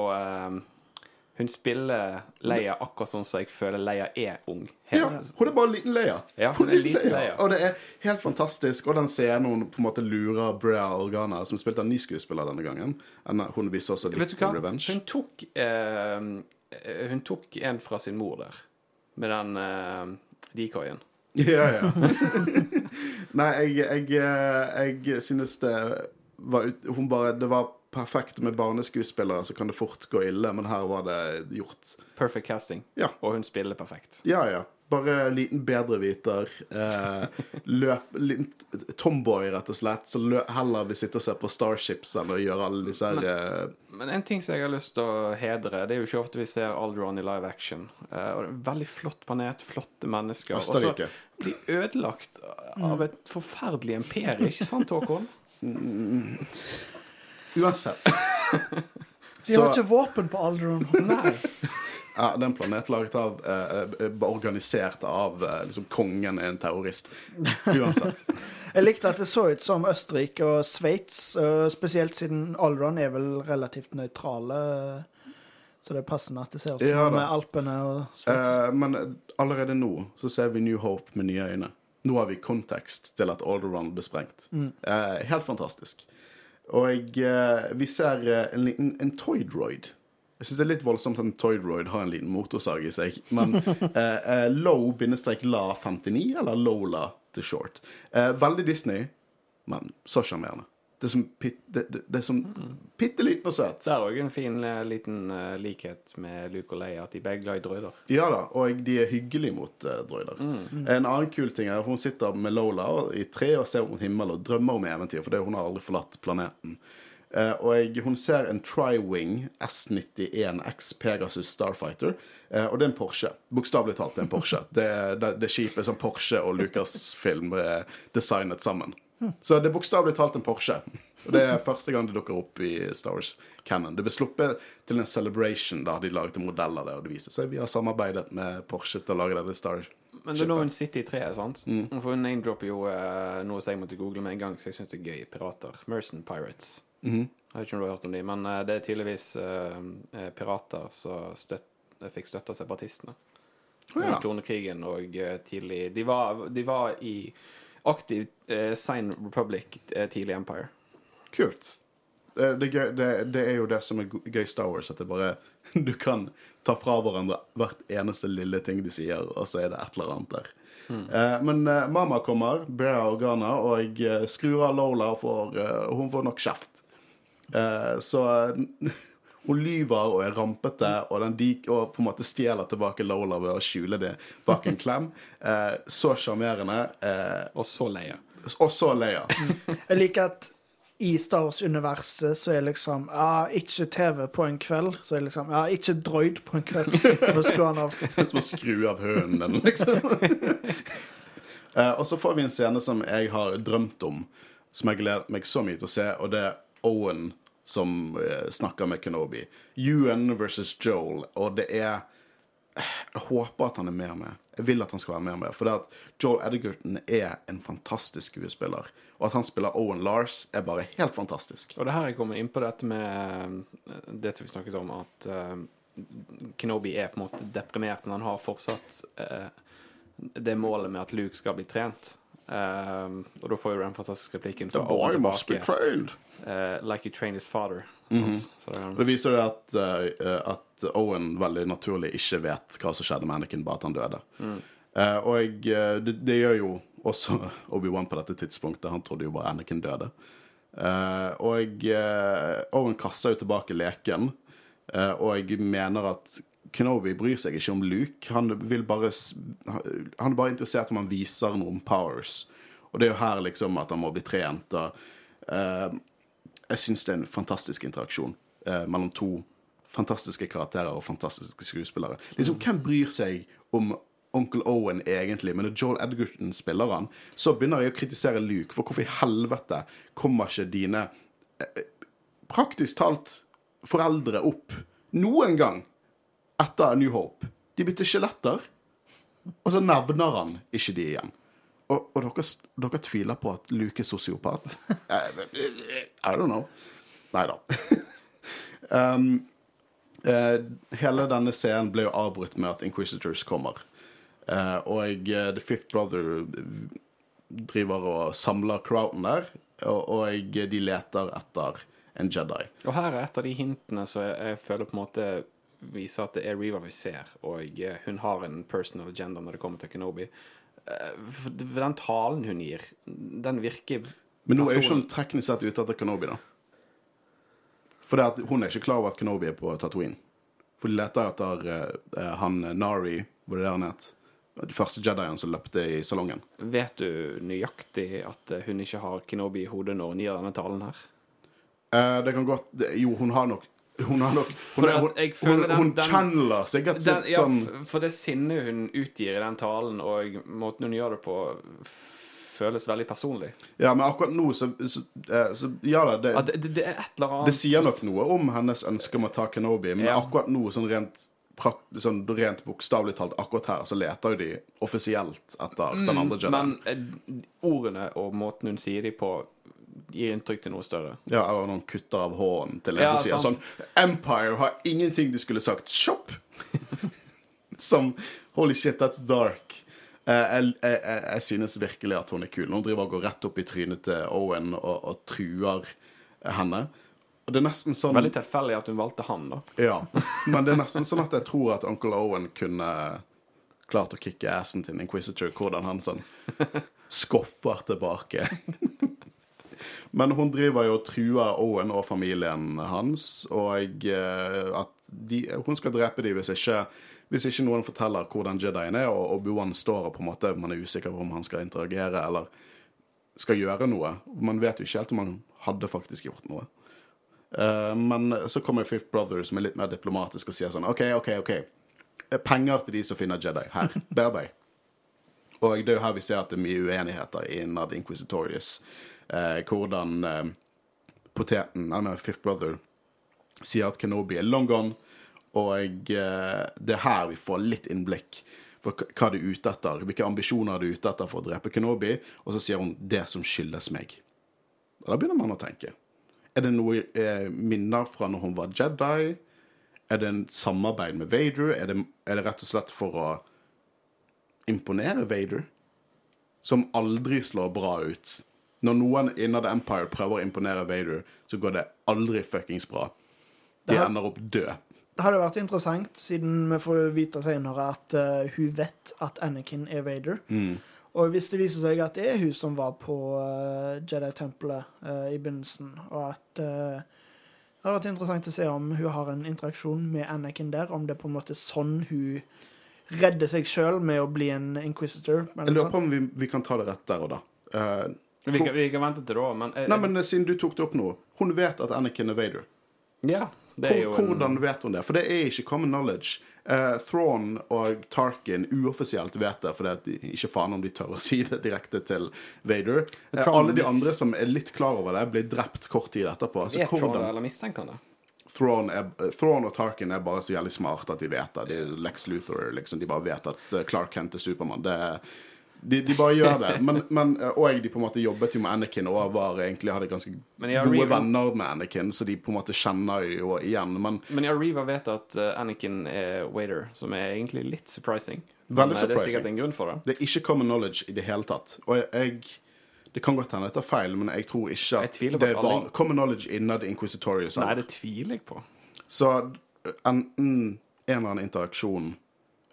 um, Hun spiller Leia akkurat sånn som jeg føler Leia er ung. Ja, hun er bare en liten Leia. Ja, hun er en liten Leia. Og det er helt fantastisk. Og den scenen hun på en måte lurer Brea Organa, som spilte en ny skuespiller denne gangen hun viste også så litt Vet du på hva? Revenge. Hun tok, uh, hun tok en fra sin mor der. Med den uh, decoyen. *laughs* Ja, ja. Nei, jeg, jeg, jeg synes det var ut- Hun bare Det var perfekt med barneskuespillere, så kan det fort gå ille, men her var det gjort Perfect casting. Ja. Og hun spiller perfekt. Ja, ja. Bare liten bedreviter. Eh, løp liten Tomboy, rett og slett. som heller vil sitte og se på Starships enn å gjøre alle disse her men, Men en ting som jeg har lyst til å hedre, det er jo ikke ofte vi ser Aldron i live action. Eh, og det er en veldig flott planet, flotte mennesker. Og så blir ødelagt av et forferdelig imperie, ikke sant, Håkon? Uansett. *laughs* De har ikke våpen på Aldron. Nei. Ja, det er en planet laget av eh, eh, Organisert av eh, liksom kongen er en terrorist. Uansett. *laughs* Jeg likte at det så ut som Østerrike og Sveits, spesielt siden Alderon er vel relativt nøytrale. Så det er passende at det ser ut som Ja med Alpene og Sveits. Eh, men allerede nå så ser vi New Hope med nye øyne. Nå har vi kontekst til at Alderon ble sprengt. Eh, helt fantastisk. Og eh, vi ser eh, en liten en toy droid. Jeg syns det er litt voldsomt at en toy droid har en liten motorsag i seg. Men *laughs* eh, eh, low-la59, eller Lola til short. Eh, veldig Disney, men så sjarmerende. Det er som, pit, det, det, det er som bitte liten og søt. Det er òg en fin eh, liten eh, likhet med Luke og Leia, at de begge er glad i droider. Ja da, og de er hyggelige mot uh, droider. En annen kul ting er at hun sitter med Lola i tre og ser mot himmelen og drømmer om eventyr, for det, hun har aldri forlatt planeten. Eh, og jeg, hun ser en Tri-Wing S91X Pegasus Starfighter, eh, og det er en Porsche. Bokstavelig talt det er en Porsche. Det, det, det skipet som Porsche og Lucasfilm er designet sammen. Så det er bokstavelig talt en Porsche. Og det er første gang det dukker opp i Star Wars Cannon. Det ble sluppet til en celebration da de laget en modell av det, og det viser seg vi har samarbeidet med Porsche til å lage det Star Men det er nå hun sitter i treet, sant? For hun name-dropper jo eh, noe som jeg måtte google med en gang, så jeg syns det er gøy. Pirater. Mercen Pirates. Jeg vet ikke om du har hørt om de, men eh, det er tydeligvis eh, eh, pirater som støtt, fikk støtte av separatistene. Oh, ja. Tornekrigen og eh, tidlig De var, de var i aktiv eh, Sign Republic tidlig Empire. Kult. Det, det, gøy, det, det er jo det som er gøy Star Wars, at det bare *laughs* Du kan ta fra hverandre hvert eneste lille ting de sier, og så er det et eller annet der. Eh, men eh, mamma kommer, Brea Organa, og jeg skrur av Lola, og får, eh, hun får nok kjeft. Eh, så *laughs* hun lyver og er rampete, og, den dik, og på en måte stjeler tilbake Lola ved å skjule det bak en klem. *laughs* Eh, så sjarmerende. Eh, Og så Leia. og så Leia. Jeg liker at i Star Wars-universet så er liksom Ja, ikke TV på en kveld. Så er liksom Ja, ikke droid på en kveld. *laughs* Nå skrur han av. Som å skru av hunden, liksom. Eh, og så får vi en scene som jeg har drømt om, som jeg gleder meg så mye til å se, og det er Owen som uh, snakker med Kenobi. Ewan versus Joel, og det er Jeg håper at han er mer med. Jeg vil at han skal være mer med. For det at Joel Edgerton er en fantastisk skuespiller. Og at han spiller Owen Lars, er bare helt fantastisk. Og det her jeg kommer inn på dette med eh, det som vi snakket om, at uh, Kenobi er på en måte deprimert, men han har fortsatt uh, det målet med at Luke skal bli trent. Uh, og da får jo den fantastiske replikken fra Owen tilbake. trained. Eh, like you trained his father. Mm -hmm. Så er, Det viser jo at, uh, at Owen veldig naturlig ikke vet hva som skjedde med Anakin, bare at han døde. Eh, og jeg, eh, det, det gjør jo også *laughs* Obi-Wan på dette tidspunktet. Han trodde jo bare Anakin døde. Og Owen kaster jo tilbake leken, og jeg mener at Kenobi bryr seg ikke om Luke. Han, bare, han er bare interessert om han viser noen powers. Og det er jo her liksom at han må bli trent. og eh, jeg syns det er en fantastisk interaksjon eh, mellom to fantastiske karakterer og fantastiske skuespillere. Liksom, Hvem bryr seg om onkel Owen egentlig? Men når Joel Edgerton spiller han, så begynner jeg å kritisere Luke. For hvorfor i helvete kommer ikke dine eh, praktisk talt foreldre opp noen gang etter New Hope? De bytter skjeletter, og så nevner han ikke de igjen. Og, og dere, dere tviler på at Luke er sosiopat? *laughs* I don't know. Nei da. *laughs* um, uh, hele denne scenen ble jo avbrutt med at Inquisitors kommer. Uh, og uh, The Fifth Brother driver og samler crowden der, og, og de leter etter en Jedi. og her er et av de hintene som jeg, jeg føler på en måte viser at det er Reva vi ser, og eh, hun har en personal agenda når det kommer til Kenobi. Eh, For den talen hun gir, den virker Men nå er jo ikke hun teknisk sett ute etter Kenobi, da. For det at hun er ikke klar over at Kenobi er på Tatooine. For de leter etter eh, han Nari, var det der han het? de første Jedien som løpte i salongen. Vet du nøyaktig at hun ikke har Kenobi i hodet når hun gir denne talen her? Uh, det kan godt Jo, hun har nok Hun har nok Hun, hun, hun, hun channeler sikkert Den, ja, sånn for det sinnet hun utgir i den talen, og måten hun gjør det på, føles veldig personlig. Ja, men akkurat nå så, så, eh, så Ja da, det, det, det, er et eller annet det sier nok noe om hennes ønske om å ta Kenobi, men Ja. akkurat nå, sånn rent prakt, sånn rent bokstavelig talt akkurat her, så leter jo de offisielt etter den andre Jedi. Men eh, ordene og måten hun sier de på, gir inntrykk til noe større. Ja, eller noen kutter av hånden til en Ja, som sier sant. sånn Empire har ingenting de skulle sagt. Shop! *laughs* som Holy shit, that's dark. Eh, jeg, jeg, jeg, jeg synes virkelig at hun er kul. Hun driver og går rett opp i trynet til Owen og, og truer henne. Og det er nesten sånn Veldig tilfeldig at hun valgte han, da. Ja, men det er nesten sånn at jeg tror at onkel Owen kunne klart å kicke assen til en Inquisitor, hvordan han sånn skoffer tilbake. *laughs* Men hun driver jo og truer Owen og familien hans, og eh, at de, hun skal drepe dem hvis ikke, hvis ikke noen forteller hvordan Jedien er, og Obi-Wan står og på en måte man er usikker på om han skal interagere eller skal gjøre noe. Man vet jo ikke helt om han hadde faktisk gjort noe. Eh, men så kommer Fifth Brother, som er litt mer diplomatisk, og sier sånn OK, OK, OK. Eh, Penger til de som finner Jedi. Her. Bearbeid. *laughs* Og det er jo her vi ser at det er mye uenigheter innad Inquisitorius. Eh, hvordan eh, poteten, eller Fifth Brother, sier at Kenobi er long gone, og eh, det er her vi får litt innblikk for hva du er ute etter, hvilke ambisjoner du er ute etter for å drepe Kenobi, og så sier hun 'det som skyldes meg'. Og da begynner man å tenke. Er det noe eh, minner fra når hun var Jedi? Er det en samarbeid med Vader? Er det, er det rett og slett for å imponere Vader? Som aldri slår bra ut. Når noen innad Empire prøver å imponere Vader, så går det aldri fuckings bra. De Det ender opp død. Det hadde vært interessant, siden vi får vite senere at uh, hun vet at Anakin er Vader. Og hvis det viser seg at det er hun som var på uh, Jedi-tempelet uh, i begynnelsen, og at Det hadde vært interessant å se om hun har en interaksjon med Anakin der, om det er på en måte sånn hun redder seg sjøl med å bli en inquisitor. eller Jeg lurer på om vi, vi kan ta det rett der og da. Eh, Vi kan, vi kan vente til da, men, jeg, nei, men eh, siden du tok det opp nå. Hun vet at Anakin er Vader. Ja, det er jo en, hvordan vet hun det? For det er ikke common knowledge. Uh, Thrawn og Tarkin uoffisielt vet det, for det er ikke faen om de tør å *laughs* si det direkte til Vader. Uh, alle de andre som er litt klar over det, blir drept kort tid etterpå. Så er hvordan... Thrawn eller mistenker det? Thrawn, er, eh, Thrawn og Tarkin er bare så jævlig smarte at de vet det. De Lex Luthor, liksom. De bare vet at eh, Clark Kent er Supermann. Det er de, de bare gjør det. Men, men, eh, og de på en måte jobbet jo med Anakin og var egentlig hadde ganske gode venner med Anakin, så de på en måte kjenner jo igjen. Men Men ja, Reeva vet at eh, Anakin er waiter, som er egentlig litt surprising. Veldig eh, Det er sikkert en grunn for det. Det er ikke common knowledge i det hele tatt. Og jeg, Det kan godt hende jeg tar feil, men jeg tror ikke at det var alle- common knowledge innad Inquisitorial. Nei, det tviler jeg på. Så enten en eller annen interaksjon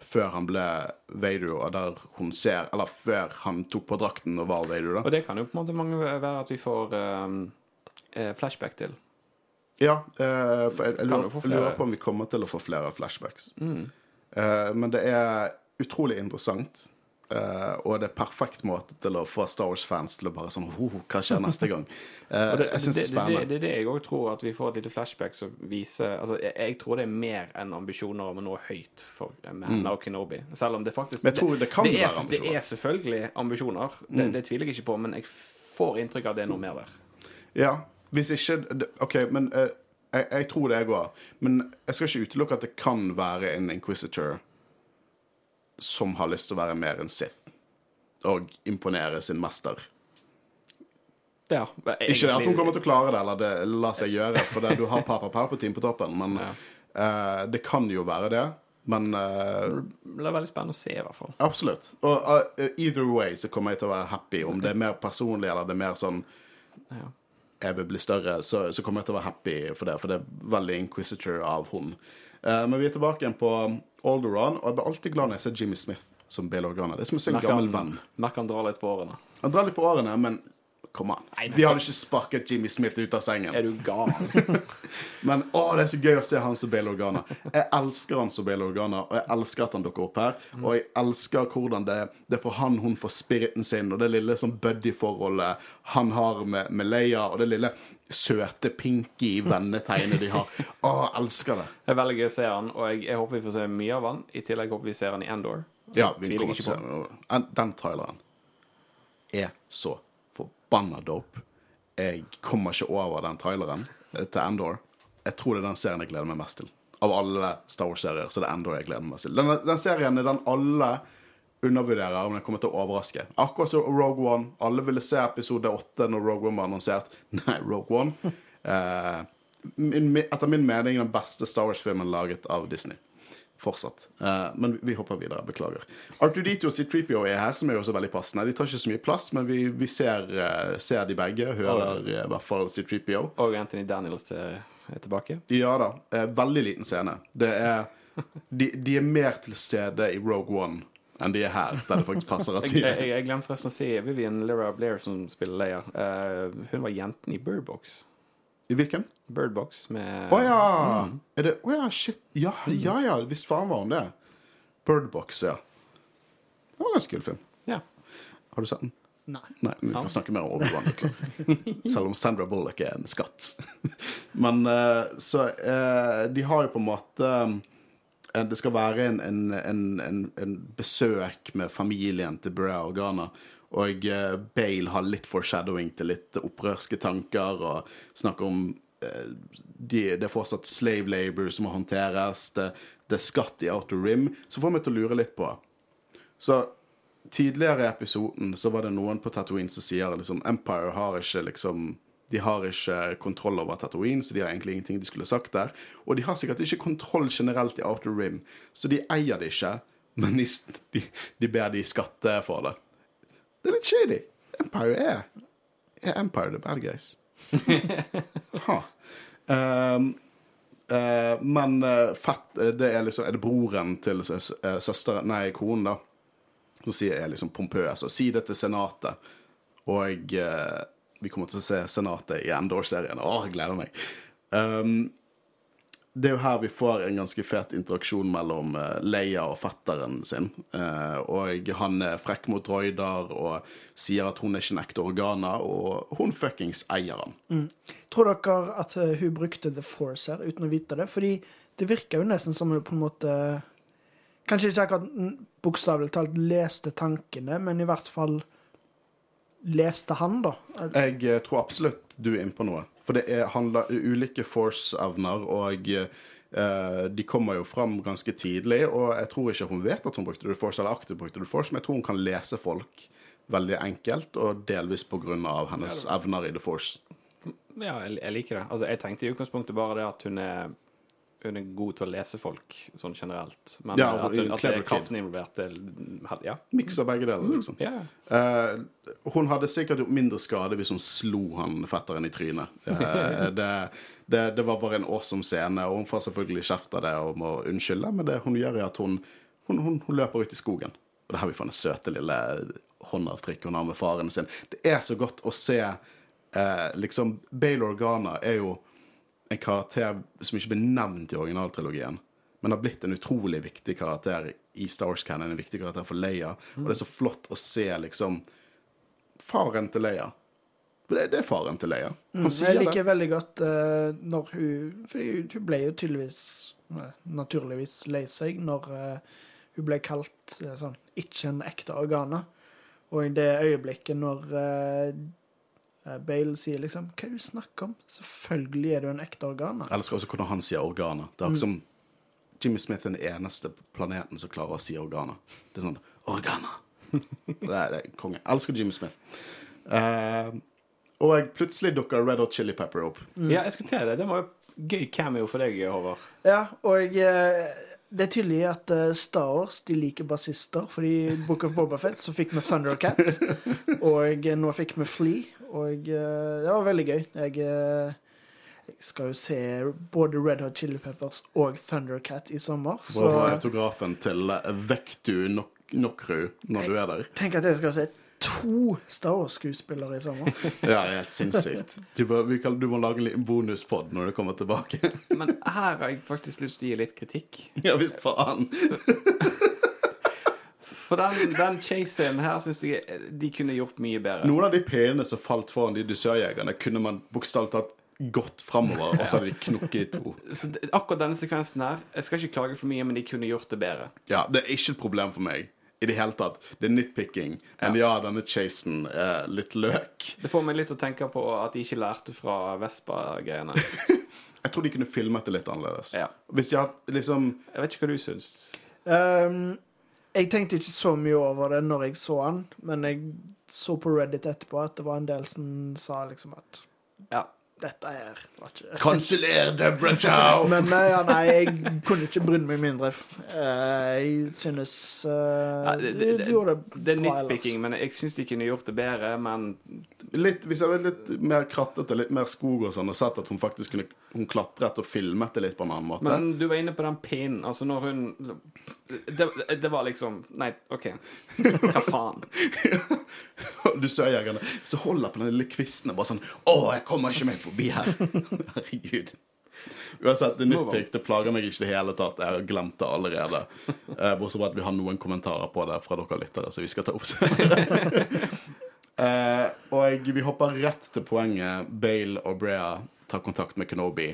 før han ble Vader, og der hun ser Eller før han tok på drakten og var Vader, da. Og det kan jo på en måte mange være at vi får um, flashback til. Ja, Uh, for jeg, jeg, lurer, lurer på om vi kommer til å få flere flashbacks. Mm. Uh, men det er utrolig interessant. Eh, og det er perfekt måte til å få Star Wars-fans til å bare sånn oh, Hva skjer neste gang? *laughs* Uh, det, jeg syns det det, er spennende. det er det jeg òg tror, at vi får et lite flashback som viser Altså, jeg, jeg tror det er mer enn ambisjoner om å nå høyt for med henne og Kenobi. Selv om det faktisk Mm. Det kan er, Det. Mm. er selvfølgelig ambisjoner, det, det tviler jeg ikke på, men jeg får inntrykk av at det er noe mer der. Ja, hvis ikke det- OK, men uh, jeg, jeg tror det, jeg òg. Men jeg skal ikke utelukke at det kan være en Inquisitor som har lyst til å være mer enn Sith. Og imponere sin mester. Ja, Ikke det at hun kommer til å klare det, eller det lar seg gjøre, for det, du har Papa Palpatine på toppen, men Ja. uh, det kan jo være det. Men uh, Det er veldig spennende å se, i hvert fall. absolutt. Og uh, either way så kommer jeg til å være happy. Om det er mer personlig, eller det er mer sånn Ja. jeg vil bli større, så, så kommer jeg til å være happy for det, for det er veldig inquisitor av hun. Men vi er tilbake igjen på Alderon, og jeg blir alltid glad når jeg ser Jimmy Smith som Bill Organa. Det er som å se en gammel venn. Merker han drar litt på årene. Han drar litt på årene, men Nei, nei. Vi hadde ikke sparket Jimmy Smith ut av sengen. Er du gal? *laughs* Men å, det er så gøy å se han som Bale Organa. Jeg elsker han som Bale Organa, og jeg elsker at han dukker opp her. Og jeg elsker hvordan det, det er for han hun får spiriten sin, og det lille sånn buddy-forholdet han har med, med Leia, og det lille søte pinky vennetegnet de har. Å, elsker det. Det er veldig gøy å se han, og jeg, jeg håper vi får se mye av han. I tillegg håper vi ser han i Endor. Ja, vi kommer til å se Den traileren er så forbanna dope. Jeg kommer ikke over den traileren til Endor. Jeg tror det er den serien jeg gleder meg mest til. Av alle Star Wars-serier så det er Endor jeg gleder meg mest til. Den, den serien er den alle undervurderer, om den kommer til å overraske. Akkurat som Rogue One. Alle ville se episode åtte når Rogue One var annonsert. *laughs* Nei, Rogue One. Eh, min- etter min mening den beste Star Wars-filmen laget av Disney. Fortsatt. Eh, men vi hopper videre. Beklager. R2D2 og C3PO er her, som er jo også veldig passende. De tar ikke så mye plass, men vi, vi ser, eh, ser de begge. Hører i hvert fall C3PO. Og Anthony Daniels er, tilbake. Ja da. Eh, veldig liten scene. Det er de, de er mer til stede i Rogue One enn de er her, der det faktisk passer at *laughs* Jeg, de jeg, jeg glemte forresten å si Vivian Lira Blair, som spiller Leia. hun var jenten i Birdbox. I hvilken? Birdbox med Å ja! Er det Å ja, shit. Ja, ja, ja. Visst faen var han det. Birdbox, ja. Det var en ganske kul film. Ja. Har du sett den? Nei. Nei, vi kan snakke mer om Obi-Wan. *laughs* Selv om Sandra Bullock er en skatt. *laughs* Men eh, så eh, De har jo på en måte eh, Det skal være en, en, en, en, en besøk med familien til Brea Organa. Og eh, Bale har litt foreshadowing til litt opprørske tanker og snakker om eh, de, Det er fortsatt slave labor som må håndteres. Det, det er skatt i Outer Rim. Så får meg til å lure litt på Så tidligere i episoden så var det noen på Tatooine som sier liksom Empire har ikke liksom de har ikke kontroll over Tatooine, så de har egentlig ingenting de skulle sagt der. Og de har sikkert ikke kontroll generelt i Outer Rim, så de eier det ikke. Men de, de, de ber de skatte for det. Det er litt shady. Empire er Er Empire the bad guys? *laughs* ha. Um, uh, men uh, fett eh, Det er liksom Er det broren til søs, søsteren Nei, konen, da. Som sier er liksom pompøs. Og si det til Senatet. Og vi kommer til å se Senatet i Endor-serien. Å, gleder meg. Um, det er jo her vi får en ganske fet interaksjon mellom eh, Leia og fetteren sin. Eh, og han er frekk mot droider og sier at hun er ikke en ekte organa, og hun fuckings eier han. Tror dere at eh, hun brukte The Force her uten å vite det? Fordi det virker jo nesten som hun på en måte Kanskje ikke akkurat mm, bokstavelig talt leste tankene, men i hvert fall leste han, da. Jeg tror absolutt du er inne på noe. For det er, handler ulike force-evner, og eh, de kommer jo fram ganske tidlig. Og jeg tror ikke hun vet at hun brukte The Force, eller aktivt brukte The Force, men jeg tror hun kan lese folk veldig enkelt, og delvis av hennes evner i The Force. Ja, jeg, jeg liker det. Altså, jeg tenkte i utgangspunktet bare det at hun er hun er god til å lese folk, sånn generelt. Men Ja, at, at det er kraften involvert, Ja. Miks av begge deler, liksom. Mm, yeah. uh, hun hadde sikkert gjort mindre skade hvis hun slo han fetteren i trynet. Uh, *laughs* det, det, det var bare en awesome scene, og hun får selvfølgelig kjeft av det og må unnskylde, men det hun gjør, er at hun, hun, hun, hun løper ut i skogen. Og det har vi får den søte lille håndavtrykket hun har med faren sin. Det er så godt å se uh, liksom Bale Organa er jo en karakter som ikke ble nevnt i originaltrilogien, men har blitt en utrolig viktig karakter i Star's Wars Canon, en viktig karakter for Leia. Og det er så flott å se liksom faren til Leia. For det, det er faren til Leia. Han sier Jeg liker det. veldig godt uh, når hun For hun ble jo tydeligvis eh, naturligvis lei seg når uh, hun ble kalt uh, sånn ikke en ekte organa. Og i det øyeblikket når Bale sier liksom Hva er det du snakker om? Selvfølgelig er du en ekte organer. Jeg elsker også kunne han sier organer. Det er akkurat som Jimmy Smith er den eneste på planeten som klarer å si organer. Det er sånn Organer. *laughs* Det er, det er konge. Elsker Jimmy Smith. Uh, og plutselig dukker Red Hot Chili Pepper opp. ja, jeg skulle til det. Det var jo gøy cameo for deg, Håvard. Ja, og eh, det er tydelig at eh, Star Wars de liker bassister. Fordi i Book of Bobafett så fikk vi Thundercat, *laughs* og eh, nå fikk vi Flea. Og eh, det var veldig gøy. Jeg, eh, jeg skal jo se både Red Hot Chili Peppers og Thundercat i sommer. Så Hvor er autografen til eh, Vektu Nok Nokru når du er der? tenk at jeg skal se to Star Wars-skuespillere i sommer. *laughs* Ja, det er helt sinnssykt. Du, kan, du må lage en liten bonuspod når du kommer tilbake. Men her har jeg faktisk lyst til å gi litt kritikk. ja visst faen. *laughs* For den, den chase-scenen her syns jeg de kunne gjort mye bedre. Noen av de pene som falt foran de dusørjegerne, kunne man bokstavelig talt gått framover, og så hadde de knukket i to. *laughs* Så det- akkurat denne sekvensen her Jeg skal ikke klage for mye, men de kunne gjort det bedre. Ja, det er ikke et problem for meg i det hele tatt. Det er nitpicking. Men ja, denne chasen er litt løk. Det får meg litt å tenke på at de ikke lærte fra Vespa-greiene. *laughs* Jeg tror de kunne filmet det litt annerledes. Ja. Hvis de hadde liksom Jeg vet ikke hva du syns. Um, jeg tenkte ikke så mye over det når jeg så han, men jeg så på Reddit etterpå at det var en del som sa liksom at Ja. Dette her var ikke Kanseller Deborah Chow! *laughs* Men eh, ja, nei, jeg kunne ikke brydd meg mindre. Eh, jeg synes uh, Ja, det, det, de det, gjorde det er nitpicking, men jeg syns de kunne gjort det bedre. Men Litt, hvis jeg hadde litt mer krattete, litt mer skog og sånn, og sett at hun faktisk kunne Hun klatret og filmet det litt på en annen måte. Men du var inne på den pinnen. Altså, når hun det, det var liksom Nei, OK. Hva faen? *laughs* du dusørjegerne som holder på den lille kvisten og bare sånn Å, jeg kommer ikke meg forbi her. *laughs* Herregud. Uansett, det on. nitpick det plager meg ikke i det hele tatt. Jeg har glemt det allerede. Eh, Bortsett fra at vi har noen kommentarer på det fra dere lyttere, så vi skal ta opp senere. *laughs* Eh, og vi hopper rett til poenget. Bale og Brea tar kontakt med Kenobi.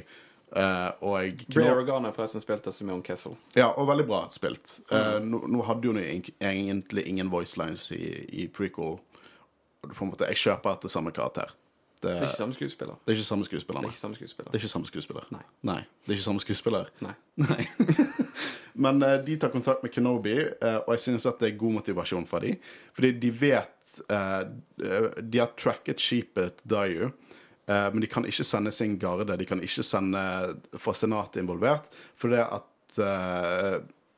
Eh, og Bray Organa forresten spilte Simone Kessel. Ja, og veldig bra spilt. Eh, nå, nå hadde hun egentlig ingen voicelines i, i prequel. Måte, Jeg kjøper etter samme karakter. Det, Det er ikke samme skuespiller. det er ikke samme skuespiller. Det er nei. ikke samme skuespiller. Det er ikke samme skuespiller. Nei. Nei, det er ikke samme skuespiller. Nei. Nei. *laughs* Men uh, de tar kontakt med Kenobi, uh, og jeg synes at det er god motivasjon fra dem. Fordi de vet uh, De har tracket skipet Dayu, eh, men de kan ikke sende sin garde. De kan ikke sende fra senatet involvert, fordi at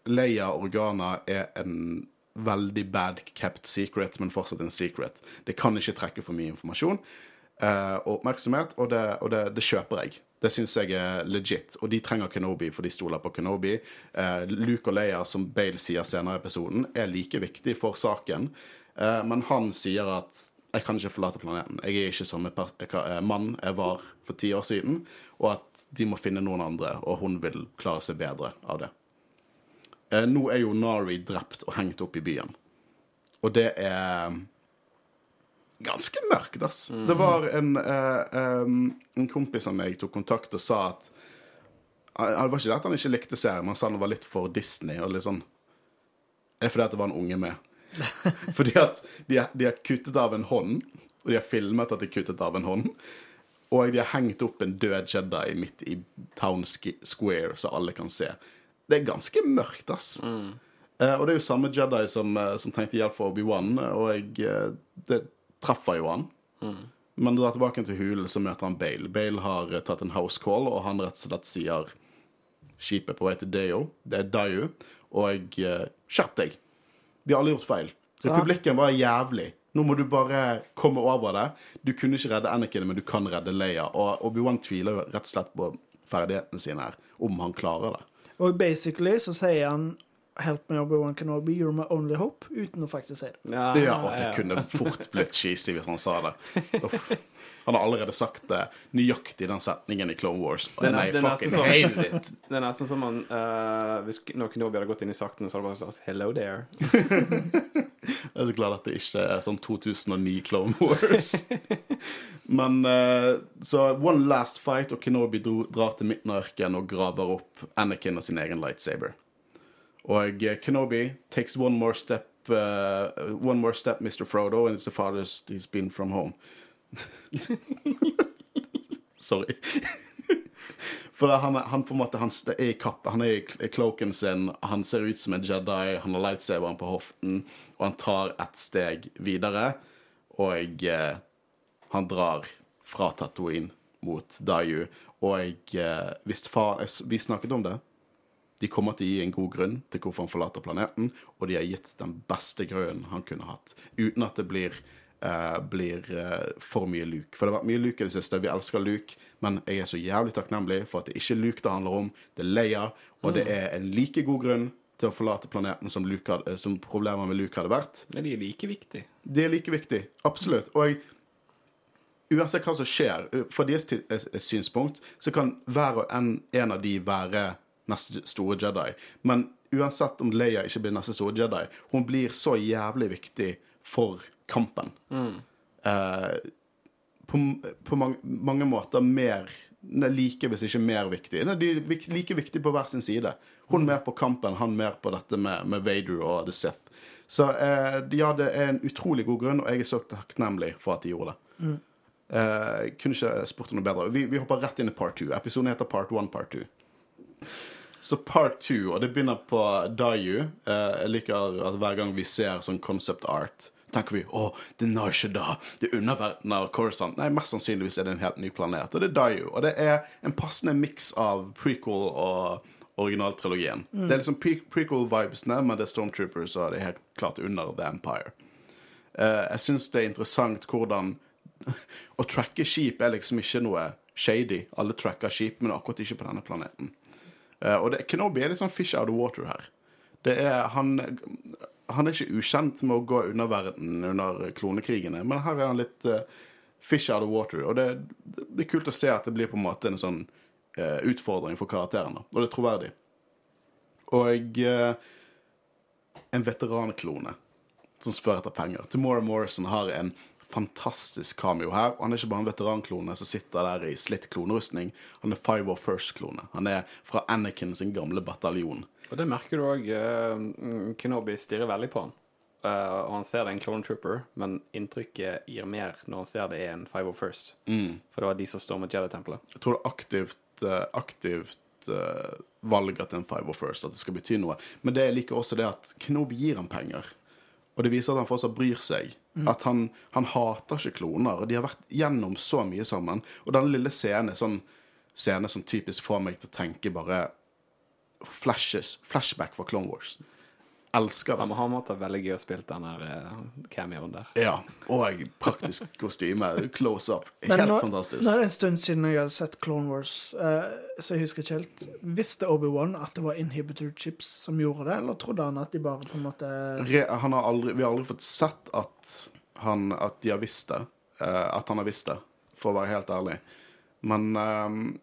Leia Organa er en veldig bad kept secret, men fortsatt en secret. Det kan ikke trekke for mye informasjon eh, og oppmerksomhet, og det, og det, det kjøper jeg. Det syns jeg er legit. Og de trenger Kenobi, for de stoler på Kenobi. Eh, Luke og Leia, som Bale sier senere i episoden, er like viktig for saken. Eh, men han sier at 'jeg kan ikke forlate planeten'. Jeg er ikke eh, mann jeg var for ti år siden. Og at de må finne noen andre, og hun vil klare seg bedre av det. Eh, nå er jo Nari drept og hengt opp i byen. Og det er ganske mørkt, ass. Det var en, eh, en kompis av meg tok kontakt og sa at eh, Det var ikke det at han ikke likte serien, men han sa han var litt for Disney. og litt sånn Er det fordi at det var en unge med? *laughs* fordi at de, de har kuttet av en hånd, og de har filmet at de har kuttet av en hånd. Og de har hengt opp en død Jedi midt i Town Square, så alle kan se. Det er ganske mørkt, ass. Eh, og det er jo samme Jedi som, eh, som tenkte hjelp for Obi-Wan, og jeg, eh, det treffer jo han. Men drar tilbake til hulen, så møter han Bale. Bale har eh, tatt en house call, og han rett og slett sier skipet på vei til Deo. Det er Dayu. Og eh, skjerp deg. Vi har alle gjort feil. Republikken var jævlig. Nå må du bare komme over det. Du kunne ikke redde Anakin, men du kan redde Leia. Og Obi-Wan tviler rett og slett på ferdighetene sine her, om han klarer det. Og basically så sier han 'Help me, Obi-Wan Kenobi, you're my only hope', uten å faktisk si det. Ja, Ja, og det kunne fort blitt cheesy hvis han sa det. Uff. Han har allerede sagt det nøyaktig den setningen i Clone Wars. Og den, er- den, er fucking nesten sånn- hated it. *laughs* Det er nesten som han uh, hvis, Når Kenobi hadde gått inn i sakten, så hadde han bare sagt 'hello there'. Jeg er så glad at det ikke er sånn 2009 Clone Wars. Men uh, så One last fight, og Kenobi dro, drar til midten av ørkenen og graver opp Anakin og sin egen lightsaber. Og eh, Kenobi takes one more step uh, One more step, Mr. Frodo, and it's the farthest he's been from home. *laughs* Sorry. *laughs* For han, han på en måte, han er i kappen han er i cloaken sin, han ser ut som en Jedi, han har lightsaberen på hoften, og han tar et steg videre, og eh, han drar fra Tatooine mot Dayu, og eh, hvis far, eh, vi snakket om det, de kommer til å gi en god grunn til hvorfor han forlater planeten, og de har gitt den beste grunnen han kunne hatt, uten at det blir, uh, blir uh, for mye Luke. For det har vært mye Luke i det siste, vi elsker Luke, men jeg er så jævlig takknemlig for at det ikke er Luke det handler om, det er Leia, og det er en like god grunn til å forlate planeten som, hadde, som problemet med Luke hadde vært. Men de er like viktige. De er like viktig. Absolutt. Og uansett hva som skjer, fra deres eh, synspunkt, så kan hver og en, en av de være neste store Jedi. Men uansett om Leia ikke blir neste store Jedi, hun blir så jævlig viktig for kampen. Eh, på på mange, mange måter mer like, hvis ikke mer viktig. De er like viktig på hver sin side. Hun mer på kampen, han mer på dette med, med Vader og The Sith. Så eh, ja, det er en utrolig god grunn, og jeg er så takknemlig for at de gjorde det. Eh, jeg kunne ikke spurt om noe bedre. Vi, vi hopper rett inn i part two. Episoden heter Part one, part two. Så part two, og det begynner på Dayu. Eh, jeg liker at hver gang vi ser sånn concept art, tenker vi å, det er ikke da. det er underverdenen av Coruscant. Nei, mest sannsynligvis er det en helt ny planet, og det er Dayu. Og det er en passende miks av prequel og originaltrilogien. Det er liksom pre prequel-vibesene, men det er Stormtroopers, og det er helt klart under The Empire. Eh, jeg syns det er interessant hvordan *laughs* Å tracke skip er liksom ikke noe shady. Alle tracker skip, men akkurat ikke på denne planeten. Eh, og det, Kenobi er litt sånn fish out of water her. Det er, han, han er ikke ukjent med å gå under verden under klonekrigene, men her er han litt uh, fish out of water. Og det, det er kult å se at det blir på en måte en sånn uh, utfordring for karakterene, og det er troverdig. Og uh, en veteranklone som spør etter penger. Tamora Morrison har en fantastisk cameo her. Og han er ikke bare en veteranklone som sitter der i slitt klonerustning. Han er 501st-klone. Han er fra Anakin sin gamle bataljon. Og det merker du òg. Kenobi stirrer veldig på han. Uh, og han ser det er en clone trooper, men inntrykket gir mer når han ser det er en 501st. For det var de som stormet Jedi-tempelet. Jeg tror det er aktivt, eh, aktivt uh, valg at det er en 501st, at det skal bety noe. Men det jeg liker også det at Kenobi gir ham penger. Og det viser at han fortsatt bryr seg. At han, han hater ikke kloner. Og de har vært gjennom så mye sammen. Og den lille scenen er sånn scene som typisk får meg til å tenke bare flashes, flashback fra Clone Wars. Elsker det. Han måtte ha veldig gøy å spille den her uh, cameoen der. Ja. Og praktisk kostyme. Close up. Helt nå, fantastisk. nå er det en stund siden jeg har sett Clone Wars, uh, så jeg husker ikke helt. Visste Obi-Wan at det var inhibitor chips som gjorde det, eller trodde han at de bare på en måte Re, han har aldri, vi har aldri fått sett at, han, at de har visst det. Uh, at han har visst det, for å være helt ærlig. Men, ehm,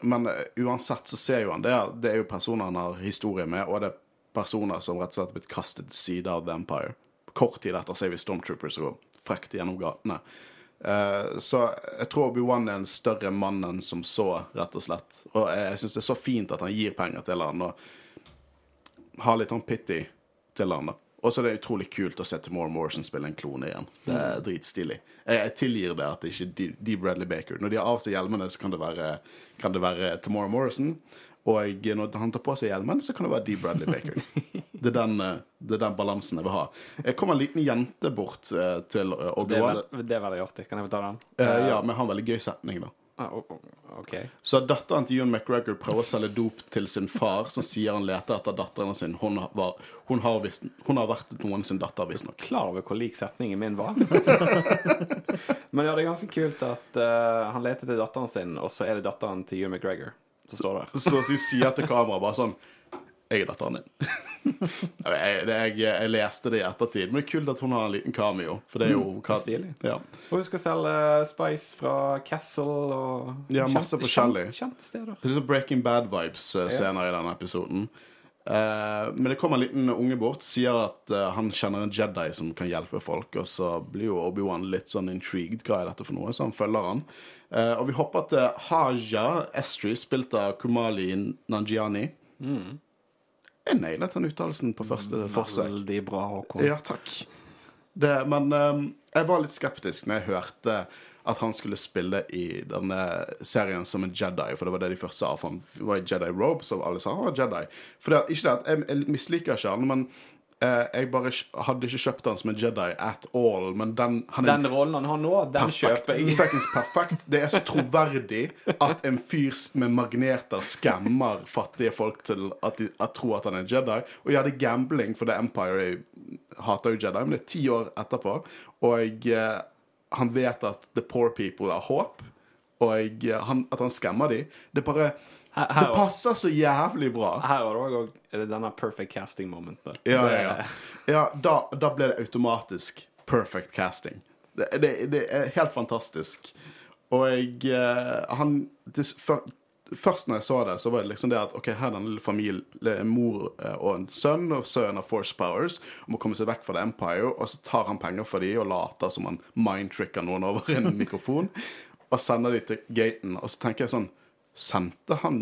men eh, uansett så ser jo han det. Det er jo personer han har historie med, og det er personer som rett og slett har blitt kastet til side av The Empire. Kort tid etter ser vi Stormtroopers gå frekt gjennom gatene. Uh, så jeg tror Obi-Wan er en større mann enn som så, rett og slett. Og jeg, jeg syns det er så fint at han gir penger til han, og har litt sånn pity til han. Og så er det utrolig kult å se Tamora Morrison spille en klone igjen. Det er dritstilig. Jeg, jeg tilgir det at det ikke er Dee- Dee Bradley Baker. Når de har av seg hjelmene, så kan det være, kan det være Tamora Morrison. Og når han tar på seg hjelmen, så kan det være Dee Bradley Baker. *laughs* Det er den, eh, det er den balansen jeg vil ha. Jeg kom en liten jente bort eh, til eh, Det Obi-Wan. vel, det er veldig artig. Kan jeg få ta den? Eh, ja, men jeg har en veldig gøy setning, da. Ah, o- o- Så datteren til Ewan McGregor prøver å selge dop til sin far, som sier han leter etter datteren sin. Hun har, var, hun har, vist, hun har vært noen sin datter, visstnok. Klar over hvor lik setningen min var. *laughs* Men ja, det er ganske kult at uh, han leter til datteren sin, og så er det datteren til Ewan McGregor som står der. Så de sier til kameraet bare sånn Jeg er datteren din. *laughs* jeg, jeg, jeg leste det i ettertid, men det er kult at hun har en liten cameo. For det er jo hva, stilig. Ja. Og hun skal selge Spice fra Castle og Ja, masse forskjellig. Kjente, kjente steder. Det er liksom Breaking Bad-vibes-scener i denne episoden. Eh, men det kommer en liten unge bort, sier at uh, han kjenner en Jedi som kan hjelpe folk, og så blir jo Obi-Wan litt sånn intrigued. Hva er dette for noe? Så han følger han. Uh, og vi hopper til Haja Estri, spilt av Kumali Nanjiani. Jeg nailet den uttalelsen på første forsøk. Veldig bra, Håkon. Ja, takk. Det, men jeg var litt skeptisk når jeg hørte at han skulle spille i denne serien som en Jedi, for det var det de først sa. For han var i Jedi Robe, som alle sa han var Jedi. For det, ikke det at jeg, jeg misliker ikke han, men eh, jeg bare hadde ikke kjøpt han som en Jedi at all. Men den, han er Den rollen han har nå, den perfekt. kjøper jeg. *laughs* Faktisk perfekt. Det er så troverdig at en fyr med magneter skammer fattige folk til at de at tror at han er Jedi. Og ja, det er gambling, for The Empire jeg hater jo Jedi, men det er ti år etterpå. Og eh, han vet at the poor people har håp, og eh, han, at han skammer dem. Det bare Her, Det her, passer så jævlig bra. her var det òg denne perfect casting momentet. Ja, Det- ja, ja. ja da, da ble det automatisk perfect casting. Det, det, det er helt fantastisk. Og jeg eh, Han det, Først når jeg så det, så var det liksom det at OK, her er den lille familien, en mor eh, og en sønn, og sønnen har Force Powers, og må komme seg vekk fra The Empire, og så tar han penger for dem og later som han mindtricker noen over en *laughs* mikrofon, og sender de til gaten, og så tenker jeg sånn Sendte han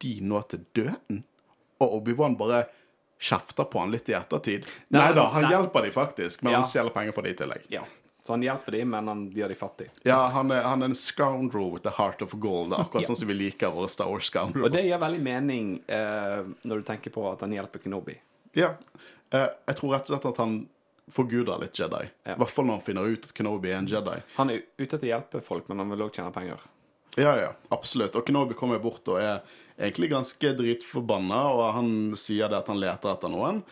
de nå til døden? Og Obi-Wan bare kjefter på han litt i ettertid. Nei, Nei da, han nei. hjelper de faktisk, men Ja. han stjeler penger for de i tillegg. Ja. Så han hjelper dem, men han gjør dem fattige. Ja, han er, han er en scoundrel with the heart of gold. Akkurat sånn som vi liker våre Star Wars scoundrels. Og det gir veldig mening eh, når du tenker på at han hjelper Kenobi. Ja. Eh, jeg tror rett og slett at han forguder litt Jedi. I Ja. hvert fall når han finner ut at Kenobi er en Jedi. Han er ute etter å hjelpe folk, men han vil òg tjene penger. Ja, ja, absolutt. Og Kenobi kommer bort og er egentlig ganske dritforbanna, og han sier det at han leter etter noen.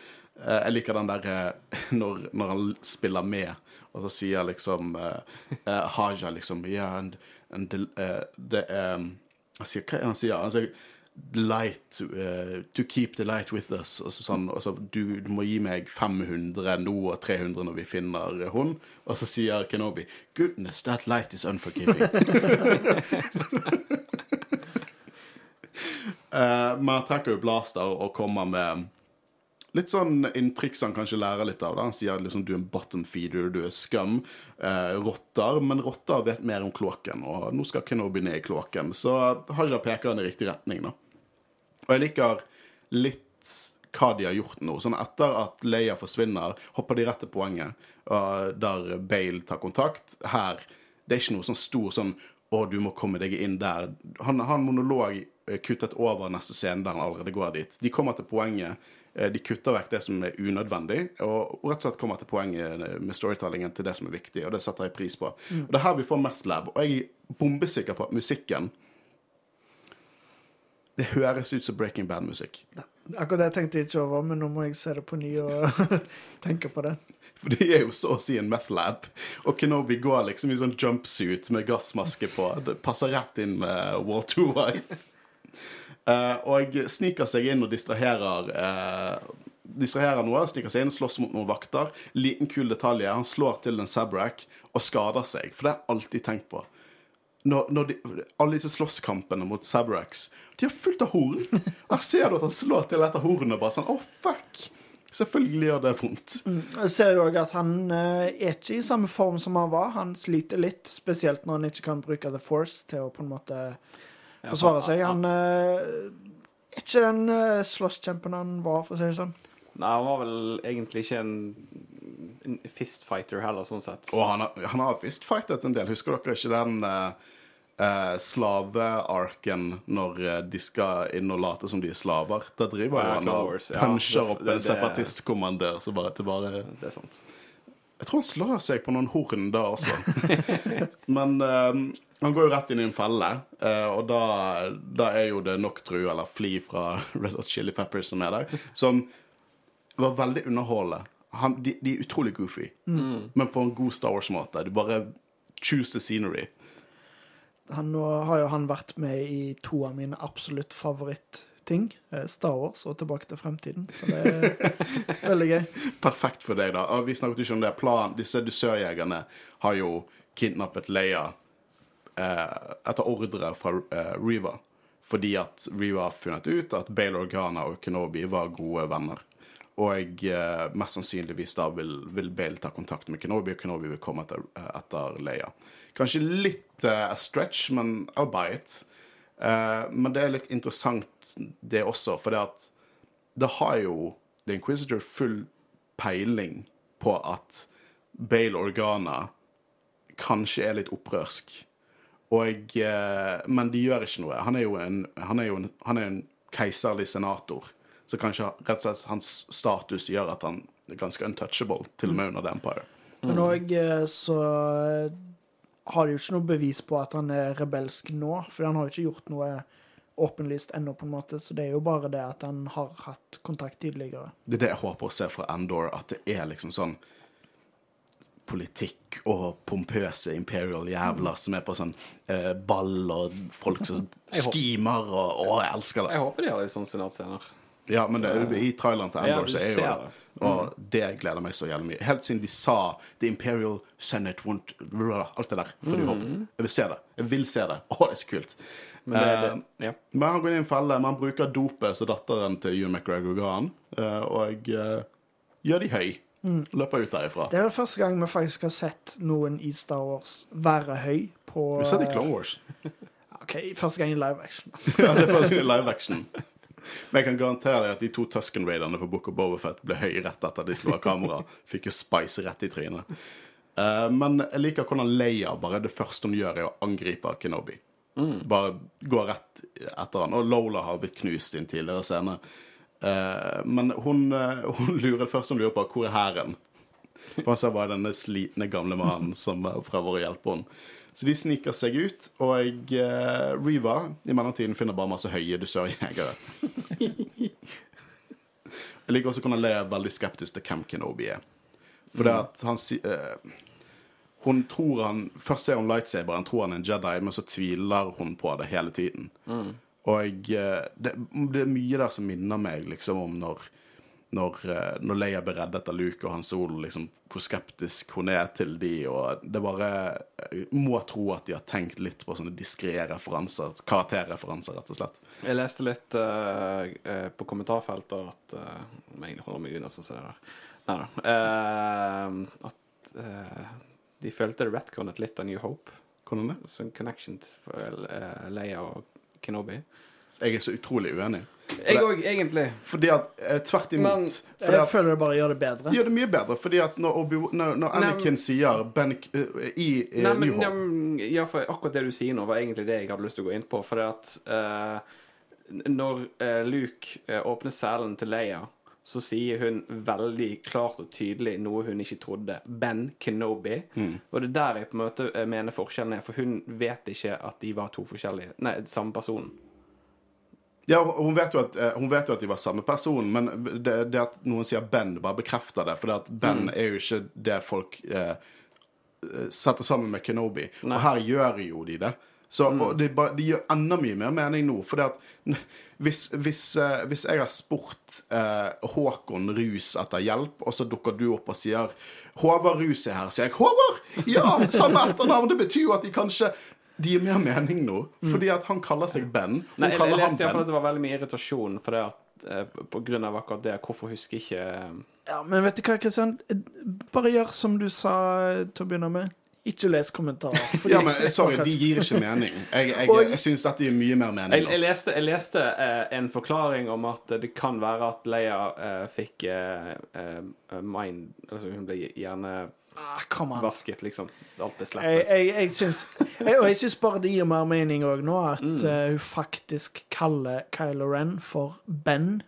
Eh, jeg liker den der eh, *laughs* når, når han spiller med, og så sier liksom eh, eh, Haja liksom yeah, and, and the, eh, det er Han sier Hva han sier? Han sier light uh, To keep the light with us. Og så sånn, og så du, du må gi meg 500 nå og 300 når vi finner hun. Og så sier Kenobi Goodness, that light is unforgiving. *laughs* uh, man trekker jo blaster og kommer med litt sånn inntrykk som han kanskje lærer litt av. Da. Han sier liksom du er en bottom feeder, du er skam. Eh, rotter. Men rotter vet mer om kloakken, og nå skal Kenobi ned i kloakken. Så Haja peker han i riktig retning, da. Og jeg liker litt hva de har gjort nå. Sånn Etter at Leia forsvinner, hopper de rett til poenget, uh, der Bale tar kontakt. Her Det er ikke noe sånn stor sånn 'Å, du må komme deg inn der'. Han har en monolog eh, kuttet over neste scene der han allerede går dit. De kommer til poenget. Eh, De kutter vekk det som er unødvendig, og rett og slett kommer til poenget eh, med storytellingen til det som er viktig, og det setter jeg pris på. Og Det er her vi får Mathlab, og jeg er bombesikker på at musikken det høres ut som Breaking Bad-musikk. Akkurat det tenkte jeg ikke over, men nå må jeg se det på ny og *laughs* tenke på det. For de er jo så å si en meth lab. Og Kenobi går liksom i sånn jumpsuit med gassmaske på. Det passer rett inn med Wall 2 White. Eh, og sniker seg inn og distraherer eh, Distraherer noe, sniker seg inn, slåss mot noen vakter. Liten, kul detalj han slår til en Sabrak og skader seg. For det har jeg alltid tenkt på. Når, når de, alle disse slåsskampene mot Sabraks De har fullt av horn. *laughs* Her ser du at han slår til etter hornet. Bare sånn, å fuck Selvfølgelig gjør det vondt. Jeg ser jo òg at han eh, er ikke i samme form som han var. Han sliter litt, spesielt når han ikke kan bruke The Force til å på en måte forsvare seg. Han eh, er ikke den uh, slåsskjempen han var, for å si det sånn. Nei, han var vel egentlig ikke en, en fistfighter heller, sånn sett. Og han har, han har fistfightet en del. Husker dere ikke den uh, slavearken når eh, de skal inn og late som de er slaver? Da driver Ja, jo han og Wars, ja. puncher opp en separatistkommandør så bare til bare Det er sant. Jeg tror han slår seg på noen horn da også. *laughs* Men eh, han går jo rett inn i en felle, eh, og da, da er jo det nok Noctru, eller Fli fra *laughs* Red Hot Chili Peppers, som er der, som var veldig underholdende. Han, de, de er utrolig goofy, men på en god Star Wars-måte. Du bare choose the scenery. Han, nå har jo han vært med i to av mine absolutt favorittting. eh, Star Wars og Tilbake til fremtiden. Så det er *laughs* veldig gøy. Perfekt for deg, da. Vi snakket ikke om det. Plan, disse dusørjegerne har jo kidnappet Leia etter ordre fra eh, Riva. Fordi at Reva har funnet ut at Bale Organa og Kenobi var gode venner. Og eh, mest sannsynligvis da vil, vil Bale ta kontakt med Kenobi, og Kenobi vil komme etter, eh, etter Leia. Kanskje litt eh, a stretch, men I'll buy it. Eh, men det er litt interessant det også, for det at det har jo The Inquisitor full peiling på at Bale Organa kanskje er litt opprørsk. Og, eh, men de gjør ikke noe. Han er jo en, han er jo en, han er en keiserlig senator. Så kanskje rett og slett hans status gjør at han er ganske untouchable, til og med under The Empire. Men òg så eh, har de jo ikke noe bevis på at han er rebelsk nå, for han har jo ikke gjort noe åpenlyst ennå, på en måte, så det er jo bare det at han har hatt kontakt tidligere. Det er det jeg håper å se fra Endor, at det er liksom sånn politikk og pompøse imperial jævler som er på sånn eh, ball, og folk som *laughs* schemer skimer, og Å, jeg elsker det. Jeg håper de har litt sånn senatscener. Ja, men det, i traileren til du så er jo det. Og det gleder meg så jævlig mye. Helt siden de sa The Imperial Senate won't Alt det der. For håper. Jeg vil se det. Jeg vil se det. Å, det er så kult. Men det, Eh, det, ja. men han går inn i en felle. Man bruker dopet som datteren til Ewan McGregor ga han, eh, og eh, gjør de høy. Løper ut derifra. Det er første gang vi faktisk har sett noen i Star Wars være høy på Vi har sett det i Clone Wars. *laughs* OK, første gang i live action. *laughs* ja, det er første gang i live action. Men jeg kan garantere deg at de to Tusken Raiderne for Book of Bobafett ble høy rett etter de slo av kamera. Fikk jo Spice rett i trynet. Uh, men jeg liker hvordan Leia bare det første hun gjør, er å angripe Kenobi. Bare gå rett etter han. Og Lola har blitt knust i en tidligere scene. Eh, men hun, eh, *laughs* hun lurer først hun lurer på, hvor er hæren? For han ser bare denne slitne gamle mannen som eh, prøver å hjelpe henne. Så de sniker seg ut, og uh, Reva i mellomtiden finner bare masse høye dusørjegere. *laughs* Jeg liker også hvordan kunne er veldig skeptisk til hvem Kenobi er. For det at han eh, Hun tror han Først ser hun lightsaberen, tror han er en Jedi, men så tviler hun på det hele tiden. Og jeg, det, det er mye der som minner meg liksom om når når, eh, når Leia blir reddet av Luke og Han Solo, liksom, hvor skeptisk hun er til de, og det bare jeg Må tro at de har tenkt litt på sånne diskré referanser, karakterreferanser, rett og slett. Jeg leste litt eh, eh, på kommentarfeltet at uh, Om jeg holder meg unna sånn som det der. Nei da. Uh, at uh, de følte det retconet litt av New Hope. Hvordan det? Sånn connection til uh, Leia og Kenobi. Jeg er så utrolig uenig. Jeg òg, egentlig. Fordi at eh, Tvert imot. Men fordi Jeg at, føler det bare gjør det bedre. gjør det mye bedre, fordi at når, Obi når, når Nei, Anakin sier ben, uh, i uh, New ja, Hope ja, for akkurat det du sier nå, var egentlig det jeg hadde lyst til å gå inn på. For det at uh, når eh, Luke åpner selen til Leia, så sier hun veldig klart og tydelig noe hun ikke trodde. Ben Kenobi. Og det er der jeg på en måte eh, mener forskjellen er, for hun vet ikke at de var to forskjellige Nei, samme personen. Ja, hun vet, at, eh, hun vet jo at de var samme person, men det, det at noen sier Ben, bare bekrefter det. For det at Ben Mm. er jo ikke det folk eh, eh, setter sammen med Kenobi. Nei. Mm. Og her gjør jo de det. Så og det, de gjør enda mye mer mening nå. For det at *laughs* hvis, hvis, eh, hvis jeg har spurt eh, Håkon Rus etter hjelp, og så dukker du opp og sier Håvard Rus er her, sier jeg Håvard! Ja, samme etternavn! Det betyr jo at de kanskje de gir mer mening nå, fordi at han kaller seg Ben. Hun Mm. Nei, jeg, jeg kaller leste iallfall at det var veldig mye irritasjon for det at eh, på grunn av akkurat det. Hvorfor husker ikke eh, Ja, Men vet du hva, Kristian? Bare gjør som du sa til å begynne med. Ikke les kommentarer. *laughs* fordi Ja, men sorry, de gir ikke mening. Jeg, jeg, Og- jeg syns dette gir mye mer mening. Jeg, jeg leste, jeg leste eh, en forklaring om at det kan være at Leia eh, fikk eh, eh, mind Altså hun ble gjerne ah, Come on. vasket, liksom. Alt ble Jeg, sleppet. jeg, jeg syns jeg, Og jeg syns bare det gir mer mening òg nå, at Mm. uh, hun faktisk kaller Kylo Ren for Ben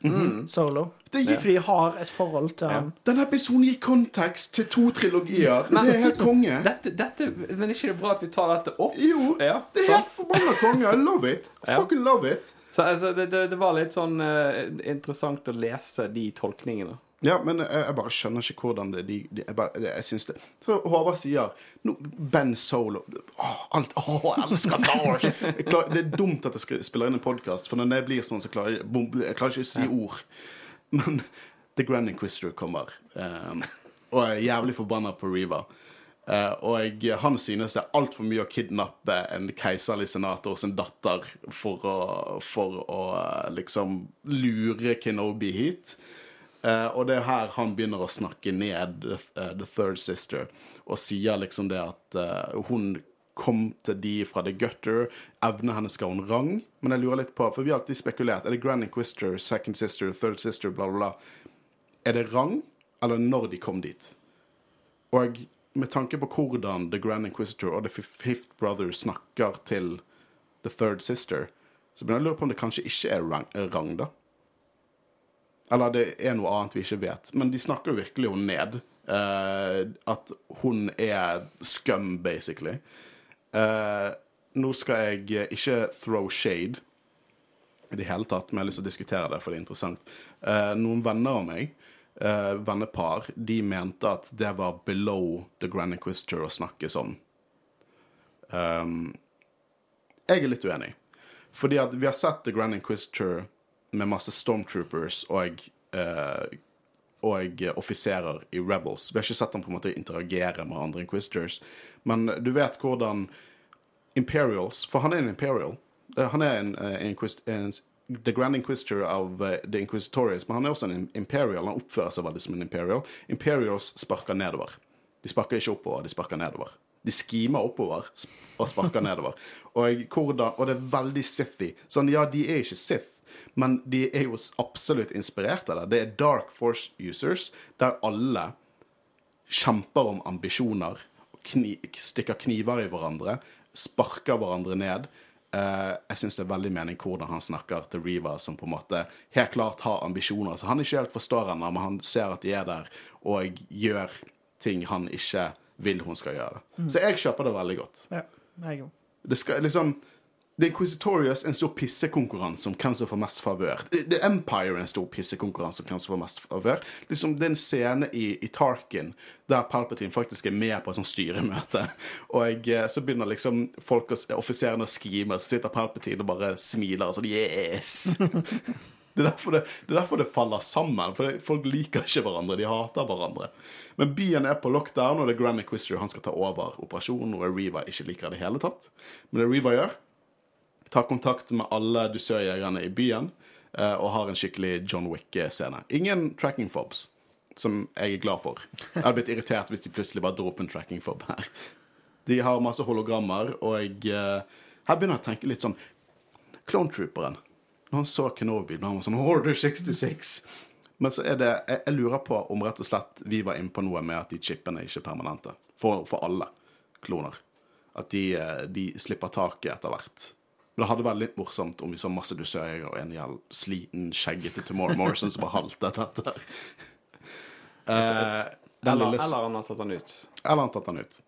Solo. Det gir- Fordi de har et forhold til Ja. han. Denne episoden gir kontekst til to trilogier. Det er helt konge. Dette, dette, men er ikke det bra at vi tar dette opp? Jo, Ja, det er helt forbanna konge. I love it. *laughs* Ja. Fucking love it. Så altså, det, det, det var litt sånn uh, interessant å lese de tolkningene. Ja, men jeg, jeg bare skjønner ikke hvordan det de, de, Jeg, bare, jeg syns det Så Håvard sier no, Ben Solo Åh, alt, åh, jeg elsker Star Wars! Jeg klar, det er dumt at jeg spiller inn en podkast, for når jeg blir sånn, så klarer jeg, bom, jeg klarer ikke å si ord. Men The Grand Inquisitor kommer, um, og jeg er jævlig forbanna på Reva. Uh, og jeg, han synes det er altfor mye å kidnappe en keiserlig senator sin datter for å, for å eh, liksom lure Kenobi hit. Eh, og det er her han begynner å snakke ned The, eh, the Third Sister, og sier liksom det at uh, hun kom til de fra The Gutter, evnen hennes ga hun rang. Men jeg lurer litt på, for vi har alltid spekulert, er det Grand Inquisitor, Second Sister, Third Sister, bla, bla, bla. Er det rang, eller når de kom dit? Og med tanke på hvordan The Grand Inquisitor og The Fifth Brother snakker til The Third Sister, så begynner jeg å lure på om det kanskje ikke er rang, eh, rang da. Eller det er noe annet vi ikke vet. Men de snakker jo virkelig henne ned. Eh, at hun er scum, basically. Eh, nå skal jeg ikke throw shade i det hele tatt, men jeg har lyst til å diskutere det, for det er interessant. Eh, noen venner av meg eh, vennepar de mente at det var below the Grand Inquisitor å snakke sånn. Um, jeg er litt uenig. Fordi at vi har sett The Grand Inquisitor med masse stormtroopers og, eh, og offiserer i Rebels. Vi har ikke sett dem på en måte interagere med andre Inquisitors. Men du vet hvordan Imperials For han er en Imperial. Eh, Han er en, en, en The Grand Inquisitor av eh, The Inquisitorious, men han er også en Imperial. Han oppfører seg veldig som en Imperial. Imperials sparker nedover. De sparker ikke oppover, de sparker nedover. De skimer oppover og sparker nedover. Og, hvordan, og det er veldig Sithy. Sånn, ja, de er ikke Sith, men de er jo absolutt inspirert av det. Det er Dark Force users, der alle kjemper om ambisjoner, kni, stikker kniver i hverandre, sparker hverandre ned. Uh, jeg syns det er veldig mening hvordan han snakker til Riva, som på en måte helt klart har ambisjoner. Så han ikke helt forstår henne, men han ser at de er der, og gjør ting han ikke vil hun skal gjøre. Så jeg kjøper det veldig godt. Ja, jeg òg. Det skal liksom The Inquisitorious en stor pissekonkurranse om hvem som får mest favør. The Empire er en stor pissekonkurranse om hvem som får mest favør. Liksom, det er en scene i, i Tarkin der Palpatine faktisk er med på et sånt styremøte. *laughs* Og jeg, så begynner liksom folk, og offiserene å skrime, så sitter Palpatine og bare smiler og sånn Yes! *laughs* Det er, det, det er derfor det faller sammen. For Folk liker ikke hverandre, de hater hverandre. Men byen er på lockdown, og det er Grand Quister han skal ta over operasjonen, og Reva ikke liker det hele tatt. Men det Reva gjør, tar kontakt med alle dusørjegerne i byen eh, og har en skikkelig John Wick-scene. Ingen tracking fobs, som jeg er glad for. Jeg hadde blitt irritert hvis de plutselig bare dro opp en tracking fob her. De har masse hologrammer, og eh, her begynner jeg å tenke litt sånn Clone Trooperen. Når han så Kenobi, når han var sånn Order 66 Men så er det Jeg, jeg lurer på om rett og slett vi var inne på noe med at de chipene er ikke permanente. For, for alle kloner. At de, eh, de slipper taket etter hvert. Men det hadde vært litt morsomt om vi så masse dusørjegere og en jævl sliten, skjeggete Tomorrow Morrison som bare haltet etter. uh, *laughs* Eller, lille- eller han har tatt han ut. eller han tatt han ut.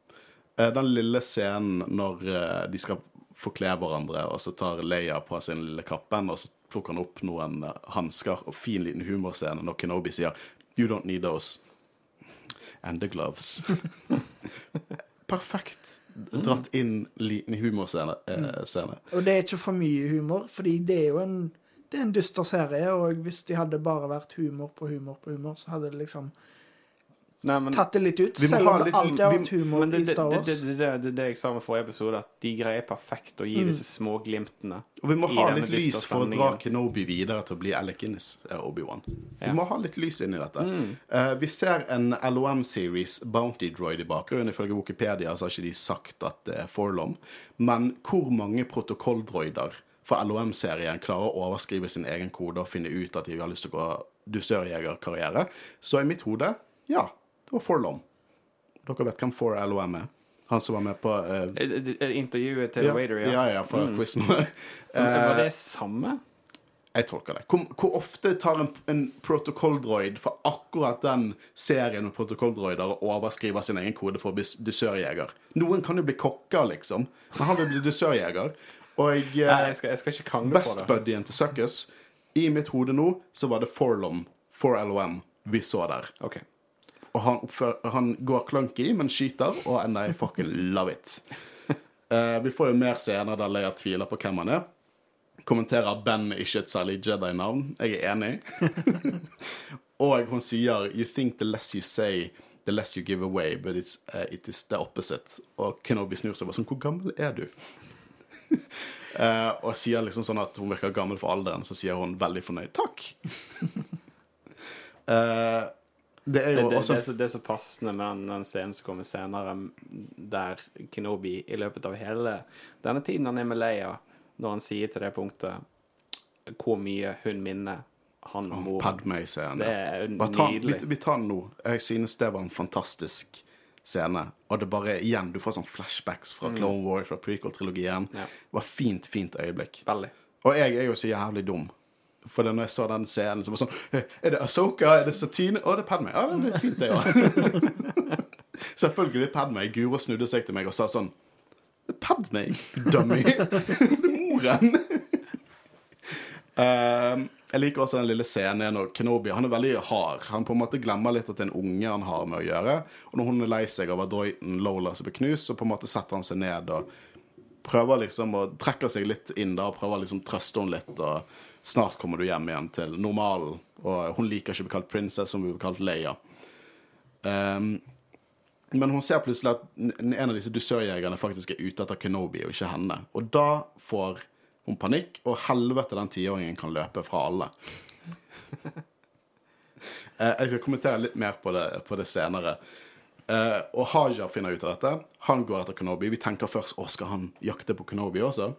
Uh, Den lille scenen når uh, de skal forkle hverandre, og så tar Leia på sin lille kappen, og så plukker han opp noen uh, hansker, og fin liten humorscene når Kenobi sier You don't need those. And the gloves. *laughs* Perfekt dratt inn liten humorscene. Eh, scene. Og det er ikke for mye humor, fordi det er jo en det er en dyster serie, og hvis de hadde bare vært humor på humor på humor, så hadde det liksom Nei, men, tatt det litt ut. Selv om det litt- alltid har vi- vært humor men det, i Star Wars. det, det, det, det, det jeg sa med forrige episode, at de greier perfekt å gi Mm. disse små glimtene. Og vi må ha litt lys for å dra. Kenobi videre til å bli Alekinis eh, Obi-Wan. Vi Ja. Vi må ha litt lys inn i dette. Eh, vi ser en LOM-series, Bounty Droid, i bakgrunnen. Ifølge Wikipedia så har ikke de sagt at det er Forlom. Men hvor mange protokolldroider for LOM-serien klarer å overskrive sin egen kode og finne ut at de har lyst til å gå dusørjegerkarriere? Så i mitt hode, ja, det var Forlom. Dere vet hvem For LOM er? Han som var med på eh, Eh, eh, eh, Intervjuet til ja, Wader, ja, ja. ja, fra quizen. *laughs* Var det samme? Jeg tolker det. Hvor, hvor ofte tar en, en protokolldroid for akkurat den serien med protokolldroider og overskriver sin egen kode for å bli dusørjeger? Noen kan jo bli kokker, liksom, men han vil bli dusørjeger. Og *laughs* Nei, eh, jeg skal, jeg skal ikke på det. best-buddyen til Suckers I mitt hode nå så var det Forlom, for LOM, vi så der. Ok. Og han, oppfører, han går clunky, men skyter, og and I fucking love it. Uh, *laughs* vi får jo mer scener der Leia tviler på hvem han er. Kommenterer Ben ikke et særlig Jedi-navn. Jeg er enig. *laughs* og hun sier You think the less you say, the less you give away, but it's, uh, it is the opposite. Og Kenobi snur seg og sånn Hvor gammel er du? Uh, *laughs* og sier liksom sånn at hun virker gammel for alderen, så sier hun veldig fornøyd. Takk! Eh, det er jo det, også det, er så, det er så passende med den, den scenen som kommer senere, der Kenobi i løpet av hele denne tiden han er med Leia, når han sier til det punktet hvor mye hun minner han om moren. Padmay-scenen. Det er ta, vi, nydelig. vi tar den nå. Jeg synes det var en fantastisk scene. Og det bare igjen, du får sånn flashbacks fra Clone Wars, fra prequel-trilogien. Mm. Ja. Det var fint, fint øyeblikk. Veldig. Og jeg er jo så jævlig dum. For når jeg så den scenen, så var det sånn «Eh, Er det Asoka? Er det Satine? Å, det er Padme. Ja, det er fint, det ja. *laughs* Selvfølgelig Padme. Guro snudde seg til meg og sa sånn Det Padmay, dummy. Det er moren. Um, Jeg liker også den lille scenen når Kenobi han er veldig hard. Han på en måte glemmer litt at det er en unge han har med å gjøre. Og når hun er lei seg over droiden Lola som blir knust, så på en måte setter han seg ned og prøver liksom å trekke seg litt inn da, og prøver liksom å trøste henne litt. og Snart kommer du hjem igjen til normalen. Og hun liker ikke å bli kalt princess, som blir kalt Leia. Um, men hun ser plutselig at en av disse dusørjegerne faktisk er ute etter Kenobi, og ikke henne. Og da får hun panikk, og helvete den tiåringen kan løpe fra alle. *laughs* Eh, Jeg skal kommentere litt mer på det, på det senere. Uh, og Haja finner ut av dette. Han går etter Kenobi. Vi tenker først å, skal han jakte på Kenobi også?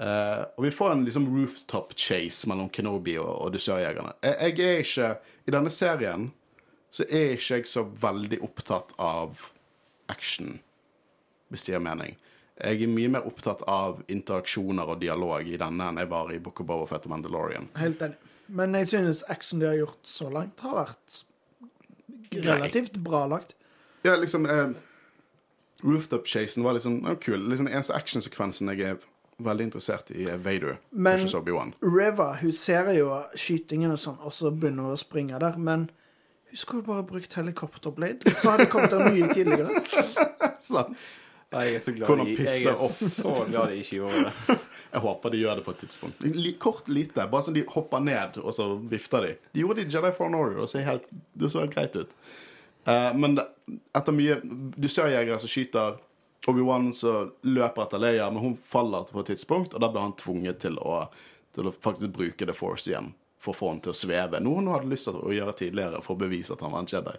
Eh, og vi får en liksom rooftop chase mellom Kenobi og, og dusørjegerne. Jeg, jeg er ikke I denne serien så er ikke jeg så veldig opptatt av action, hvis det gir mening. Jeg er mye mer opptatt av interaksjoner og dialog i denne enn jeg var i Book of Boba Fett og Mandalorian. Helt enig. Men jeg synes action de har gjort så langt, har vært relativt bra lagt. Ja, liksom eh, Rooftop-chasen var liksom oh, kul. Liksom, eneste actionsekvensen jeg er veldig interessert i, er Vader. Men- Obi-Wan. Reva hun ser jo skytingen og sånn, og så begynner hun å springe der. Men hun skulle jo bare brukt helikopterblade, så hadde det kommet der mye tidligere. *laughs* Sant? Jeg er så glad i, jeg er så glad de ikke gjorde det. Jeg håper de gjør det på et tidspunkt. Kort, lite. Bare sånn de hopper ned, og så vifter de. De gjorde det i Jedi Foreign Order, og så helt, det så helt greit ut. Uh, men det, etter mye Du ser jegere som skyter Obi-Wan, løper etter Leia, men hun faller på et tidspunkt, og da blir han tvunget til å, til å faktisk bruke The Force igjen. For å få han til å sveve. Noe hun hadde lyst til å gjøre tidligere for å bevise at han var en Jedi.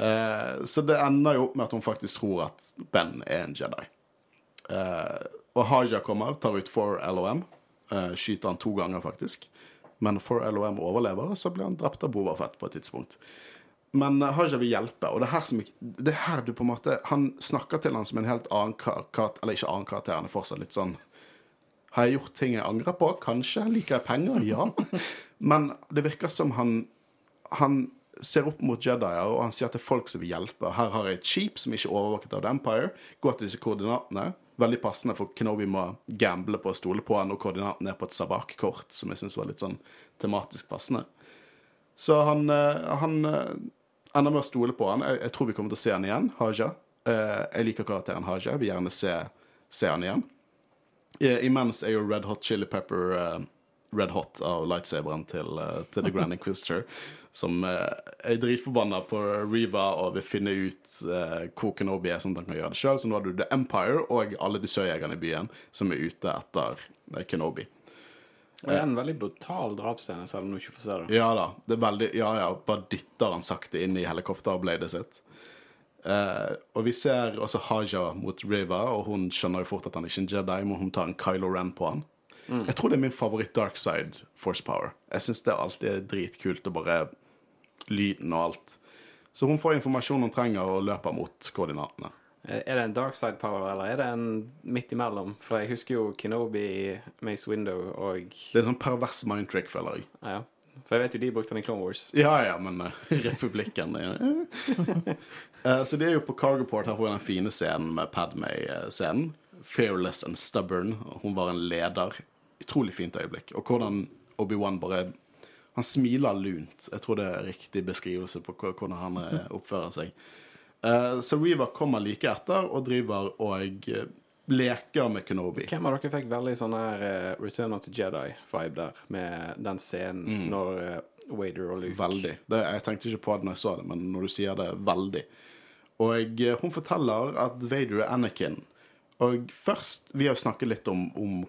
Eh, så det ender jo opp med at hun faktisk tror at Ben er en Jedi. Eh, og Haja kommer, tar ut for LOM. eh, skyter han to ganger, faktisk. Men for LOM overlever, og så blir han drept av Boba Fett på et tidspunkt. Men eh, Haja vil hjelpe, og det er her, som, det er her du på en måte Han snakker til han som en helt annen karakter, eller ikke annen karakter, han er fortsatt litt sånn Har jeg gjort ting jeg angrer på? Kanskje. Liker jeg penger? Ja. *laughs* Men det virker som han han ser opp mot Jedier, og han sier er folk som vil hjelpe. Her har jeg et skip som ikke er overvåket av The Empire. Gå til disse koordinatene. Veldig passende, for Kenobi må gamble på å stole på han, og koordinatene er på et sabak-kort, som jeg syns var litt sånn tematisk passende. Så han, eh, han eh, ender med å stole på han. Jeg, jeg tror vi kommer til å se han igjen, Haja. Eh, jeg liker karakteren Haja. Vil gjerne se, se han igjen. Eh, Imens er jo Red Hot Chili Pepper eh, Red Hot av lightsaberen til, eh, til The Grand *laughs* Inquisitor, som eh, er dritforbanna på Reva og vil finne ut eh, hvor Kenobi er, sånn at han kan gjøre det sjøl. Så nå har du The Empire og alle de sørjegerne i byen som er ute etter eh, Kenobi. Og en veldig brutal drapsscene, selv om du ikke får se det. Ja da. det er veldig, ja, ja, Bare dytter han sakte inn i helikopterbladet sitt. Eh, og vi ser også Haja mot Riva, og hun skjønner jo fort at han ikke er en Jedi, men hun tar en Kylo Ren på han. Jeg tror det er min favoritt dark side force power. Jeg syns det alltid er dritkult å bare Lyden og alt. Så hun får informasjon hun trenger, og løper mot koordinatene. Er det en dark side power, eller er det en midt imellom? For jeg husker jo Kenobi i Mace Window og Det er en sånn pervers mind trick, føler jeg. Ja, ja. For jeg vet jo de brukte den i Clone Wars. Ja, ja, men uh, *laughs* Republikken ja. uh, *laughs* Så det er jo på Cargoport her får vi den fine scenen med Padmay-scenen. Fearless and stubborn. Hun var en leder. Utrolig fint øyeblikk. Og hvordan Obi-Wan bare Han smiler lunt. Jeg tror det er riktig beskrivelse på hvordan han eh, oppfører seg. Eh, Så Reaver kommer like etter og driver og eh, leker med Kenobi. Hvem av dere fikk veldig sånn her eh, Return of the Jedi-vibe der, med den scenen når eh, Wader og Luke Veldig. Det, jeg tenkte ikke på det når jeg så det, men når du sier det, veldig. Og hun forteller at Vader er Anakin. Og først Vi har jo snakket litt om, om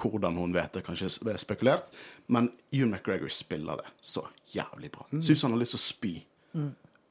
hvordan hun vet det, kanskje er spekulert, men Ewan McGregor spiller det så jævlig bra. Mm. Syns han har lyst til å spy.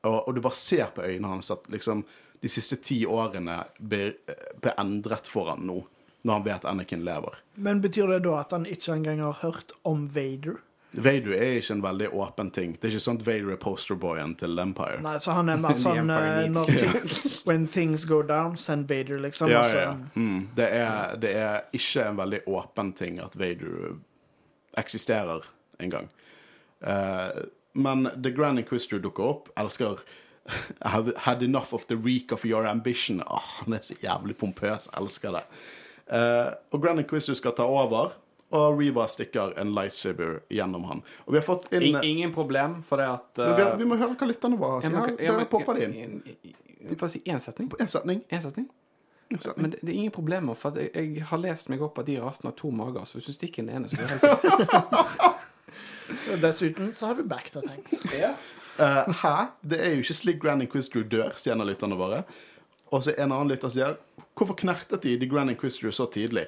Og, og du bare ser på øynene hans at liksom de siste ti årene blir, blir endret for han nå, når han vet Anakin lever. Men betyr det da at han ikke engang har hørt om Vader? Vader er ikke en veldig åpen ting. Det er ikke sånn at Vader er posterboyen til Empire. Nei, så han er mer *laughs* sånn eh, når ting, *laughs* When things go down, send Vader, liksom. Ja, ja, ja. Mm. Det, er, det er ikke en veldig åpen ting at Vader eksisterer engang. Uh, men The Grand Inquisitor dukker opp. Elsker I *laughs* have had enough of the reek of your ambition. Åh, han er så jævlig pompøs. Elsker det. Eh, og Grand Inquisitor skal ta over, og Reva stikker en lightsaber gjennom han. Og vi har fått inn In, ingen problem, for det at uh, vi, har, vi må høre hva lytterne våre sier. Her, Der popper det inn. Bare si én setning. En setning. En setning. Men det, det er ingen problemer, for jeg, jeg har lest meg opp at de rasene har to mager, så hvis du stikker den ene, så blir det helt fint. *laughs* Dessuten så har vi back to tanks. Yeah. *laughs* Eh, hæ? Det er jo ikke slik Grand Inquisitor dør, sier en av lytterne våre. Og så en annen lytter sier Hvorfor knertet de The Grand Inquisitor så tidlig?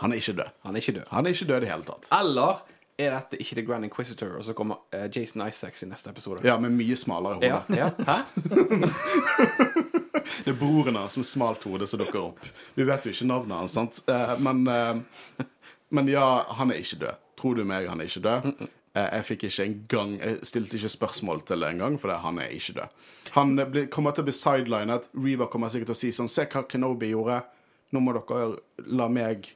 Han er ikke død. Han er ikke død. Han er ikke død i hele tatt. Eller er dette ikke The Grand Inquisitor, og så kommer eh, Jason Isaacs i neste episode? Ja, med mye smalere hode. Ja, ja. Hæ? *laughs* Det er broren hans med smalt hode som dukker opp. Vi vet jo ikke navnet hans, sant? Eh, men, eh, men ja, han er ikke død. Tror du meg, han er ikke død. Eh, jeg fikk ikke engang Jeg stilte ikke spørsmål til det engang, for han er ikke død. Han ble, kommer til å bli sidelinet. Reva kommer sikkert til å si sånn Se hva Kenobi gjorde. Nå må dere la meg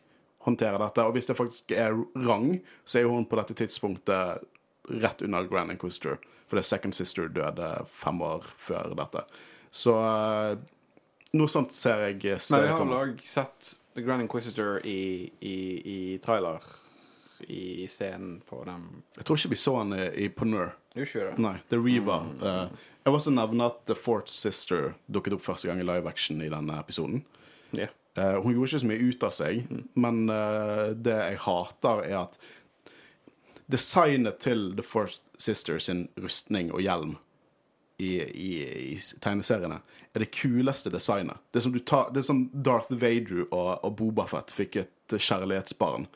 håndtere dette. Og hvis det faktisk er rang, så er jo hun på dette tidspunktet rett under Grand Inquisitor. For det er Second Sister døde fem år før dette. Så eh, noe sånt ser jeg Nei, vi har òg sett The Grand Inquisitor i, i, i trailer i scenen på den Jeg tror ikke vi så han i, i på Nur. Ikke? Nei, The Reva. Eh, jeg vil også nevne at The Fourth Sister dukket opp første gang i live action i denne episoden. Yeah. Uh, hun gjorde ikke så mye ut av seg, men uh, det jeg hater, er at designet til The Fourth Sister sin rustning og hjelm i, i, i tegneseriene er det kuleste designet. Det er som, du tar, det er som Darth Vader og, og Boba Fett fikk et kjærlighetsbarn.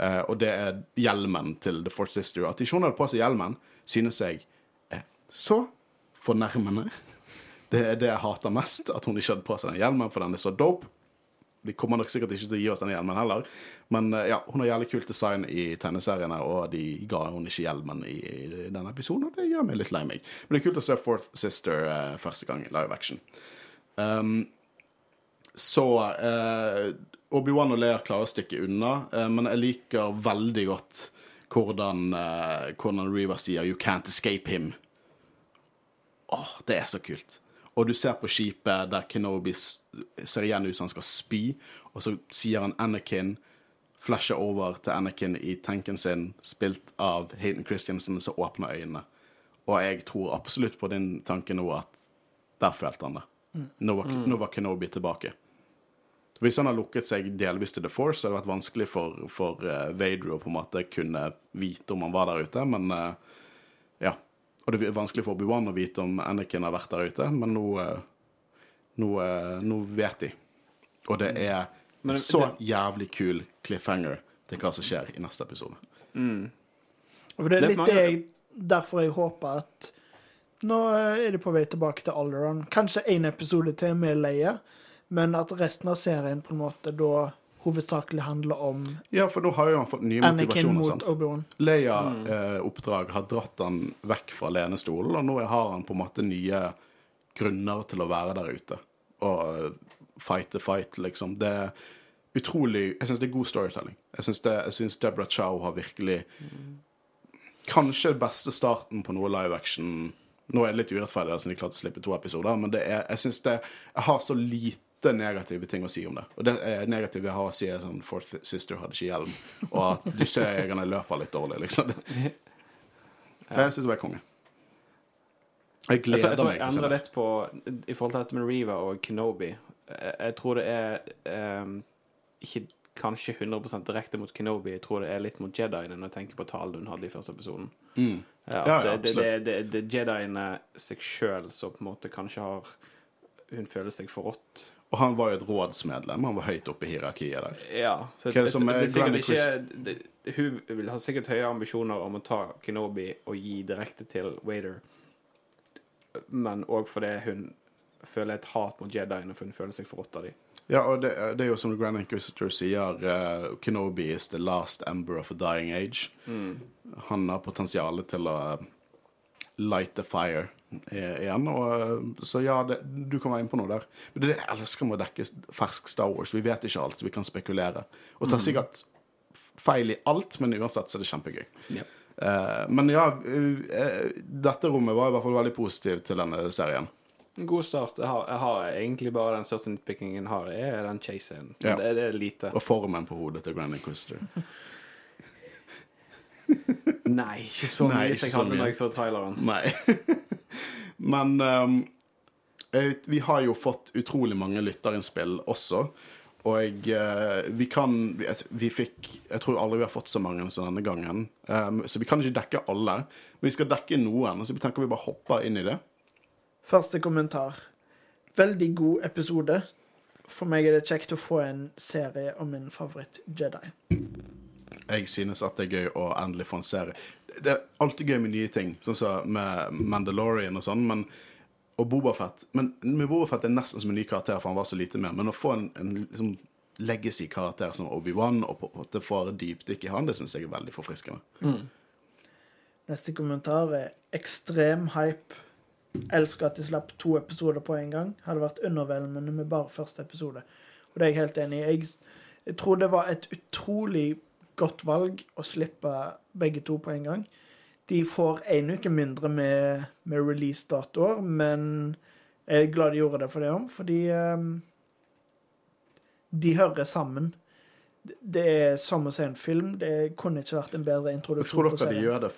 Eh, og det er hjelmen til The Fourth Sister. At hun hadde på seg hjelmen, synes jeg er så fornærmende. Det er det jeg hater mest, at hun ikke hadde på seg den hjelmen, for den er så dope. De kommer nok sikkert ikke til å gi oss den hjelmen heller. Men uh, ja, hun har jævlig kult design i tegneseriene, og de ga hun ikke hjelmen i, i denne episoden, og det gjør meg litt lei meg. Men det er kult å se Fourth Sister uh, første gang i live action. Um, så Obi-Wan og Leia klarer å stikke unna, eh, men jeg liker veldig godt hvordan, eh, hvordan Reva sier 'You can't escape him'. Åh, det er så kult. Og du ser på skipet der Kenobi ser igjen ut som han skal spy, og så sier han Anakin, flasher over til Anakin i tanken sin, spilt av Hayden Christiansen, som åpner øynene. Og jeg tror absolutt på din tanke nå at der følte han det. Nå var, nå var Kenobi tilbake. Hvis han har lukket seg delvis til The Force, så hadde det vært vanskelig for, for uh, Vader å på en måte kunne vite om han var der ute, men uh, ja. Og det er vanskelig for Obi-Wan å vite om Anakin har vært der ute, men nå, uh, nå, nå vet de. Og det er Men det- så jævlig kul cliffhanger til hva som skjer i neste episode. For det er litt det jeg, derfor jeg håper at Nå er de på vei tilbake til Alderon. Kanskje én episode til med Leia, men at resten av serien på en måte da hovedsakelig handler om Ja, for nå har jo han fått nye Anakin motivasjoner. mot sant? Obi-Wan. Leia-oppdrag har dratt han vekk fra lenestolen, og nå har han på en måte nye grunner til å være der ute. Og eh, fighte fight, liksom. Det er utrolig Jeg syns det er god storytelling. Jeg syns det- jeg syns Deborah Chow har virkelig Kanskje beste starten på noe live action Nå er det litt urettferdig siden de klarte å slippe to episoder, men det er, jeg syns det Jeg har så lite negative ting å si om det. Og det er negative jeg har å si, er sånn Fourth Sister hadde ikke hjelm, og at du ser jegerne løper litt dårlig, liksom. *laughs* Jeg syns det var konge. Jeg Jeg gleder tror, jeg tror meg jeg til å se endrer det. litt på I forhold til dette med Reva og Kenobi. Jeg, jeg tror det er um, ikke kanskje 100% direkte mot Kenobi. Jeg tror det er litt mot Jediene når jeg tenker på talen hun hadde i første episoden. Mm. Ja, at Ja, ja, det, det, det, det, det er Jediene seg sjøl som på en måte kanskje har Hun føler seg forrådt. Og han var jo et rådsmedlem. Han var høyt oppe i hierarkiet der. Ja. Så det det, det, er er sikkert ikke det, Hun ha sikkert høye ambisjoner om å ta Kenobi og gi direkte til Wader, men òg fordi hun føler et hat mot Jediene, for hun føler seg forrådt av dem. Ja, og det, det er jo som Grand Inquisitor sier, uh, Kenobi is the last ember of a dying age. Han har potensialet til å light the fire igjen. Og, eh, så ja, det, du kan være inne på noe der. Men det er det jeg elsker med å dekke fersk Star Wars. Vi vet ikke alt, vi kan spekulere. Og ta sikkert feil i alt, men uansett så er det kjempegøy. Eh, men ja, eh, eh, dette rommet var i hvert fall veldig positivt til denne serien. God start. Jeg har, jeg har egentlig bare den største nitpickingen jeg har, er den chase-scenen. Ja. Det, det er lite. Og formen på hodet til Grand Inquisitor. *laughs* Nei, ikke så Nei, mye ikke som jeg hadde når jeg så traileren. Nei. *laughs* Men eh, vi har jo fått utrolig mange lytterinnspill også. Og jeg, vi kan vi, vi fikk Jeg tror aldri vi har fått så mange som denne gangen. Um, så vi kan ikke dekke alle. Men vi skal dekke noen, så vi tenker vi bare hopper inn i det. Første kommentar. Veldig god episode. For meg er det kjekt å få en serie om min favoritt-Jedi. Jeg synes at det er gøy å endelig få en serie. Det er alltid gøy med nye ting, sånn som med Mandalorian og sånn, men og Bobafett. Men med Bobafett er nesten som en ny karakter, for han var så lite med. Men å få en, en liksom, legacy-karakter som Obi-Wan, og på en måte dypt dypdykk i han, det syns jeg er veldig forfriskende. Neste kommentar er ekstrem hype. Elsker at de slapp to episoder på en gang. Hadde vært underveldende med bare første episode. Og det er jeg helt enig i. Jeg, jeg tror det var et utrolig godt valg å slippe begge to på en gang. De får én uke mindre med, med release-datoer, men jeg er glad de gjorde det for det òg, fordi um, de hører sammen. Det er som å se en film. Det kunne ikke vært en bedre Jeg introduksjon. tror på dere de gjør det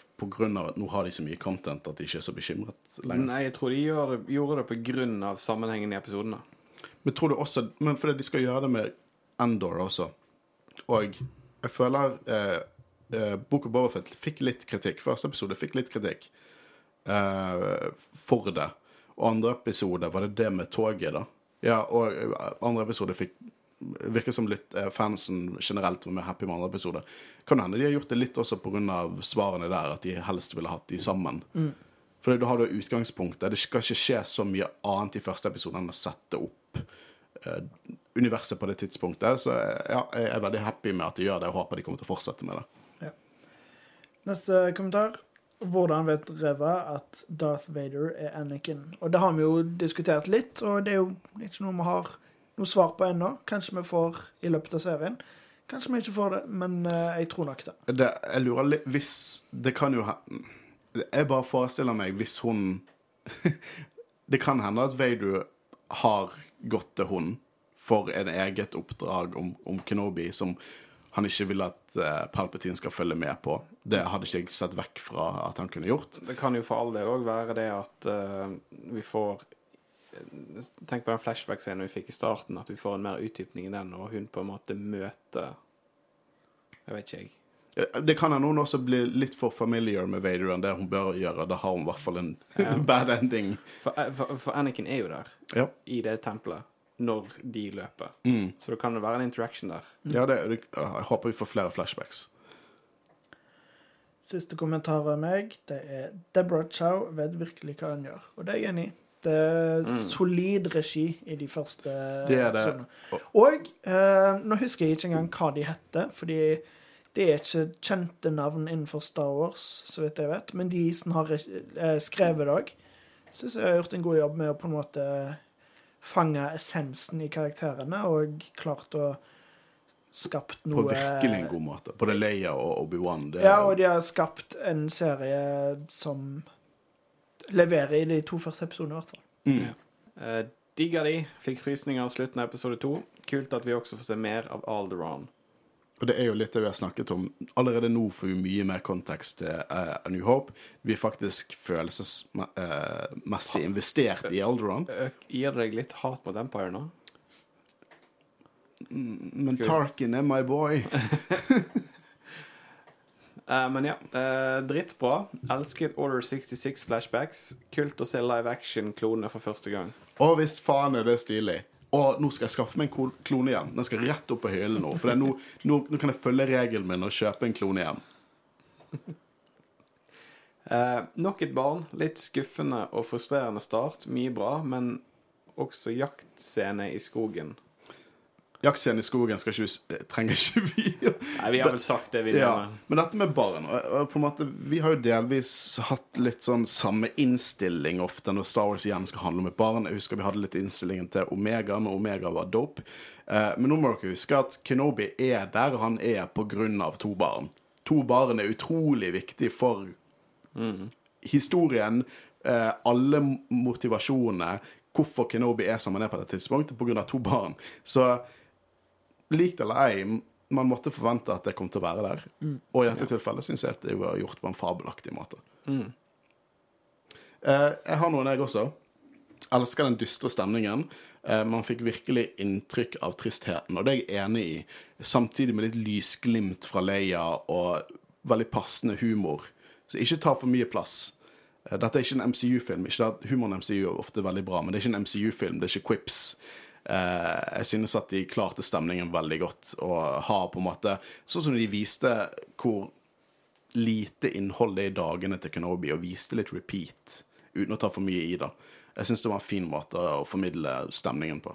av at nå har de så mye content at de ikke er så bekymret lenger. Nei, jeg tror de gjør det, gjorde det av sammenhengen i episodene. Men tror du også Men fordi de skal gjøre det med Endor også. Og jeg føler eh, eh, Book of Bobafett fikk litt kritikk. Første episode fikk litt kritikk eh, for det. Og andre episode var det det med toget, da. Ja, og eh, andre episode fikk Virker som litt eh, fansen generelt var mer happy med andre episode. Kan hende de har gjort det litt også pga. svarene der, at de helst ville hatt de sammen. For da har du utgangspunktet. Det skal ikke skje så mye annet i første episode enn å sette opp universet på det tidspunktet. Så eh, ja, jeg er veldig happy med at de gjør det, og håper de kommer til å fortsette med det. Neste kommentar. Hvordan vet Reva at Darth Vader er Anakin? Og det har vi jo diskutert litt, og det er jo ikke noe vi har noe svar på ennå. Kanskje vi får i løpet av serien. Kanskje vi ikke får det, men eh, jeg tror nok det. det jeg lurer litt Hvis Det kan jo hende Jeg bare forestiller meg hvis hun *laughs* Det kan hende at Vader har gått til hun for en eget oppdrag om, om Kenobi som han ikke vil at eh, Palpatine skal følge med på. Det hadde ikke jeg sett vekk fra at han kunne gjort. Det kan jo for all del òg være det at uh, vi får Tenk på den flashback-scenen vi fikk i starten, at vi får en mer utdypning i den, og hun på en måte møter Jeg vet ikke, jeg. Eh, Det kan hende hun også blir litt for familiar med Vader enn det hun bør gjøre. Da har hun i hvert fall en *laughs* Ja. bad ending. For, eh, for, for Anakin er jo der, Ja, i det tempelet, når de løper. mm. Så da kan det være en interaction der. ja det, det, jeg håper vi får flere flashbacks. Siste kommentar av meg, det er Deborah Chow vet virkelig hva hun gjør. Og det er jeg enig i. Det er solid regi i de første Det er det. Og eh, nå husker jeg ikke engang hva de heter, fordi det er ikke kjente navn innenfor Star Wars, så vidt jeg vet. Men de som har eh, skrevet det òg, syns jeg har gjort en god jobb med å på en måte fange essensen i karakterene, og klart å skapt På virkelig en god måte. Både Leia og Obi-Wan. det Ja, og de har skapt en serie som leverer i de to første episodene, i hvert fall. Mm. Uh, Digga de. Fikk frysninger av slutten av episode to. Kult at vi også får se mer av Alderon. Og det er jo litt det vi har snakket om. Allerede nå får vi mye mer kontekst til uh, A New Hope. Vi er faktisk følelsesmessig investert i Alderon. Uh, gir deg litt hat mot Empire nå? Men vi se. Tarkin er my boy. uh, *laughs* men ja, Uh, drittbra. Elsket Order 66 flashbacks. Kult å se live action-klonene for første gang. Å visst faen er det stilig. Og nå skal jeg skaffe meg en klone igjen. Den skal rett opp på hyllen nå. For nå, nå, nå kan jeg følge regelen min og kjøpe en klone igjen. Eh, nok et barn. Litt skuffende og frustrerende start. Mye bra, men også jaktscene i skogen. Jaktscenen i skogen ikke vi, trenger ikke vi Nei, vi har vel sagt det vi Ja, mener. men dette med barn på en måte, Vi har jo delvis hatt litt sånn samme innstilling ofte når Star Wars igjen skal handle om et barn. Jeg husker vi hadde litt innstillingen til Omega men Omega var dope. Eh, men nå må dere huske at Kenobi er der han er av to barn. To barn er utrolig viktig for historien, eh, alle motivasjonene, hvorfor Kenobi er som han er på det tidspunktet, av to barn. Så lik det eller ei, man måtte forvente at det kom til å være der. Og i dette tilfellet syns jeg at det var gjort på en fabelaktig måte. Mm. Eh, jeg har noen, jeg også. Elsker den dystre stemningen. Eh, man fikk virkelig inntrykk av tristheten, og det er jeg enig i. Samtidig med litt lysglimt fra Leia og veldig passende humor. Så ikke ta for mye plass. Eh, Dette er ikke en MCU-film. Ikke at Humoren i MCU er ofte veldig bra, men det er ikke en MCU-film. Det er ikke quips. Eh, jeg synes at de klarte stemningen veldig godt, og har på en måte Sånn som de viste hvor lite innhold det er i dagene til Kenobi, og viste litt repeat uten å ta for mye i det. Jeg syns det var en fin måte å formidle stemningen på.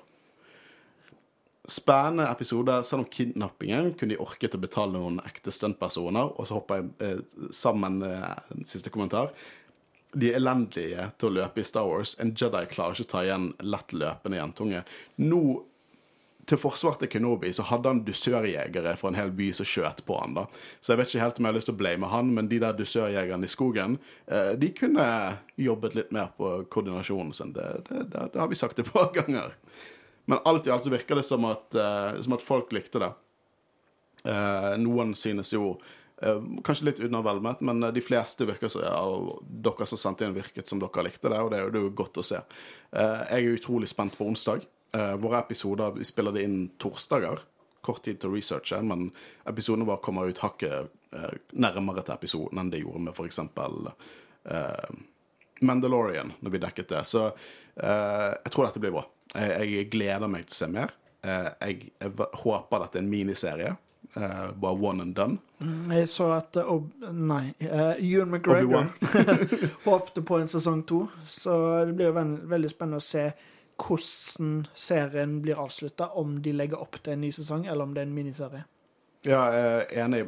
Spennende episode. Selv om kidnappingen kunne de orket å betale noen ekte stuntpersoner. Og så hopper jeg eh, sammen eh, en siste kommentar. De er elendige til å løpe i Star Wars. En Jedi klarer ikke å ta igjen lett løpende jentunge. Nå til forsvar til Kenobi så hadde han dusørjegere fra en hel by som skjøt på han da. Så jeg vet ikke helt om jeg har lyst til å blame han, men de der dusørjegerne i skogen, eh, de kunne jobbet litt mer på koordinasjonen sin. Det, det, det, det har vi sagt et par ganger. Men alt i alt så virker det som at, eh, som at folk likte det. Eh, noen synes jo Kanskje litt unnavelmet, men de fleste virker som av dere som sendte inn, virket som dere likte det, og det er jo, det er jo godt å se. Eh, jeg er utrolig spent på onsdag. Eh, våre episoder Vi spiller det inn torsdager. Kort tid til å researche, men episodene våre kommer ut hakket eh, nærmere til episoden enn det gjorde med f.eks. Mandalorian, når vi dekket det. Så eh, jeg tror dette blir bra. Jeg, gleder meg til å se mer. Eh, jeg, håper dette er en miniserie. Eh, bare one and done. Jeg så at uh, Ob Nei, uh, Ewan McGregor håpte *laughs* på en sesong to, så det blir jo veldig spennende å se hvordan serien blir avslutta, om de legger opp til en ny sesong, eller om det er en miniserie. Ja, jeg er enig.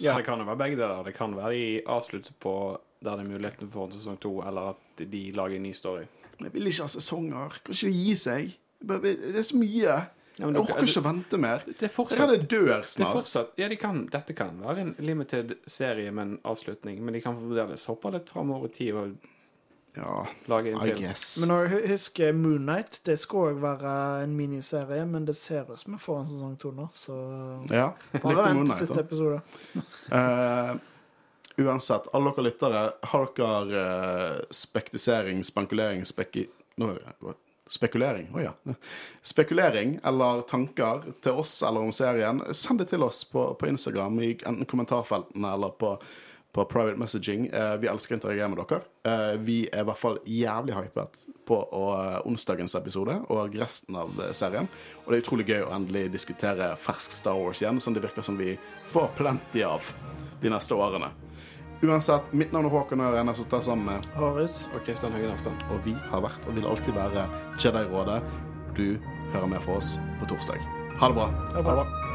Ja, det kan jo være begge deler. Det kan være de avslutter på der det er muligheten for en sesong to, eller at de lager en ny story. Jeg vil ikke ha sesonger. Kan ikke gi seg. Det er så mye. Ja, men Jeg orker ikke å vente mer. Det er Jeg fortsatt, hadde dør det er snart. fortsatt Ja, de kan, dette kan være en limited serie med en avslutning, men de kan fremdeles hoppe litt framover i tid og Ja, lage en I til. guess. Men når jeg husker husker Moonnight, det skal òg være en miniserie, men det ser ut som vi får en sesong to nå, så Ja, bare vent til siste episode. uh, *laughs* uansett, alle dere lyttere, har dere uh, spektisering, spankulering, spekki... Nå, spekulering, å ja. Spekulering eller tanker til oss eller om serien, send det til oss på, på Instagram i enten kommentarfeltene eller på, på private messaging. Eh, vi elsker å interagere med dere. Eh, vi er i hvert fall jævlig hypet på onsdagens episode og resten av eh, serien. Og det er utrolig gøy å endelig diskutere fersk Star Wars igjen, som det virker som vi får plenty av de neste årene. Uansett, mitt navn er Håkon Øren, jeg sitter sammen med Horus. Og Kristian Høgen Aspen. og vi har vært og vil alltid være Jedi-rådet. Du hører mer fra oss på torsdag. Ha det bra. Ha det bra.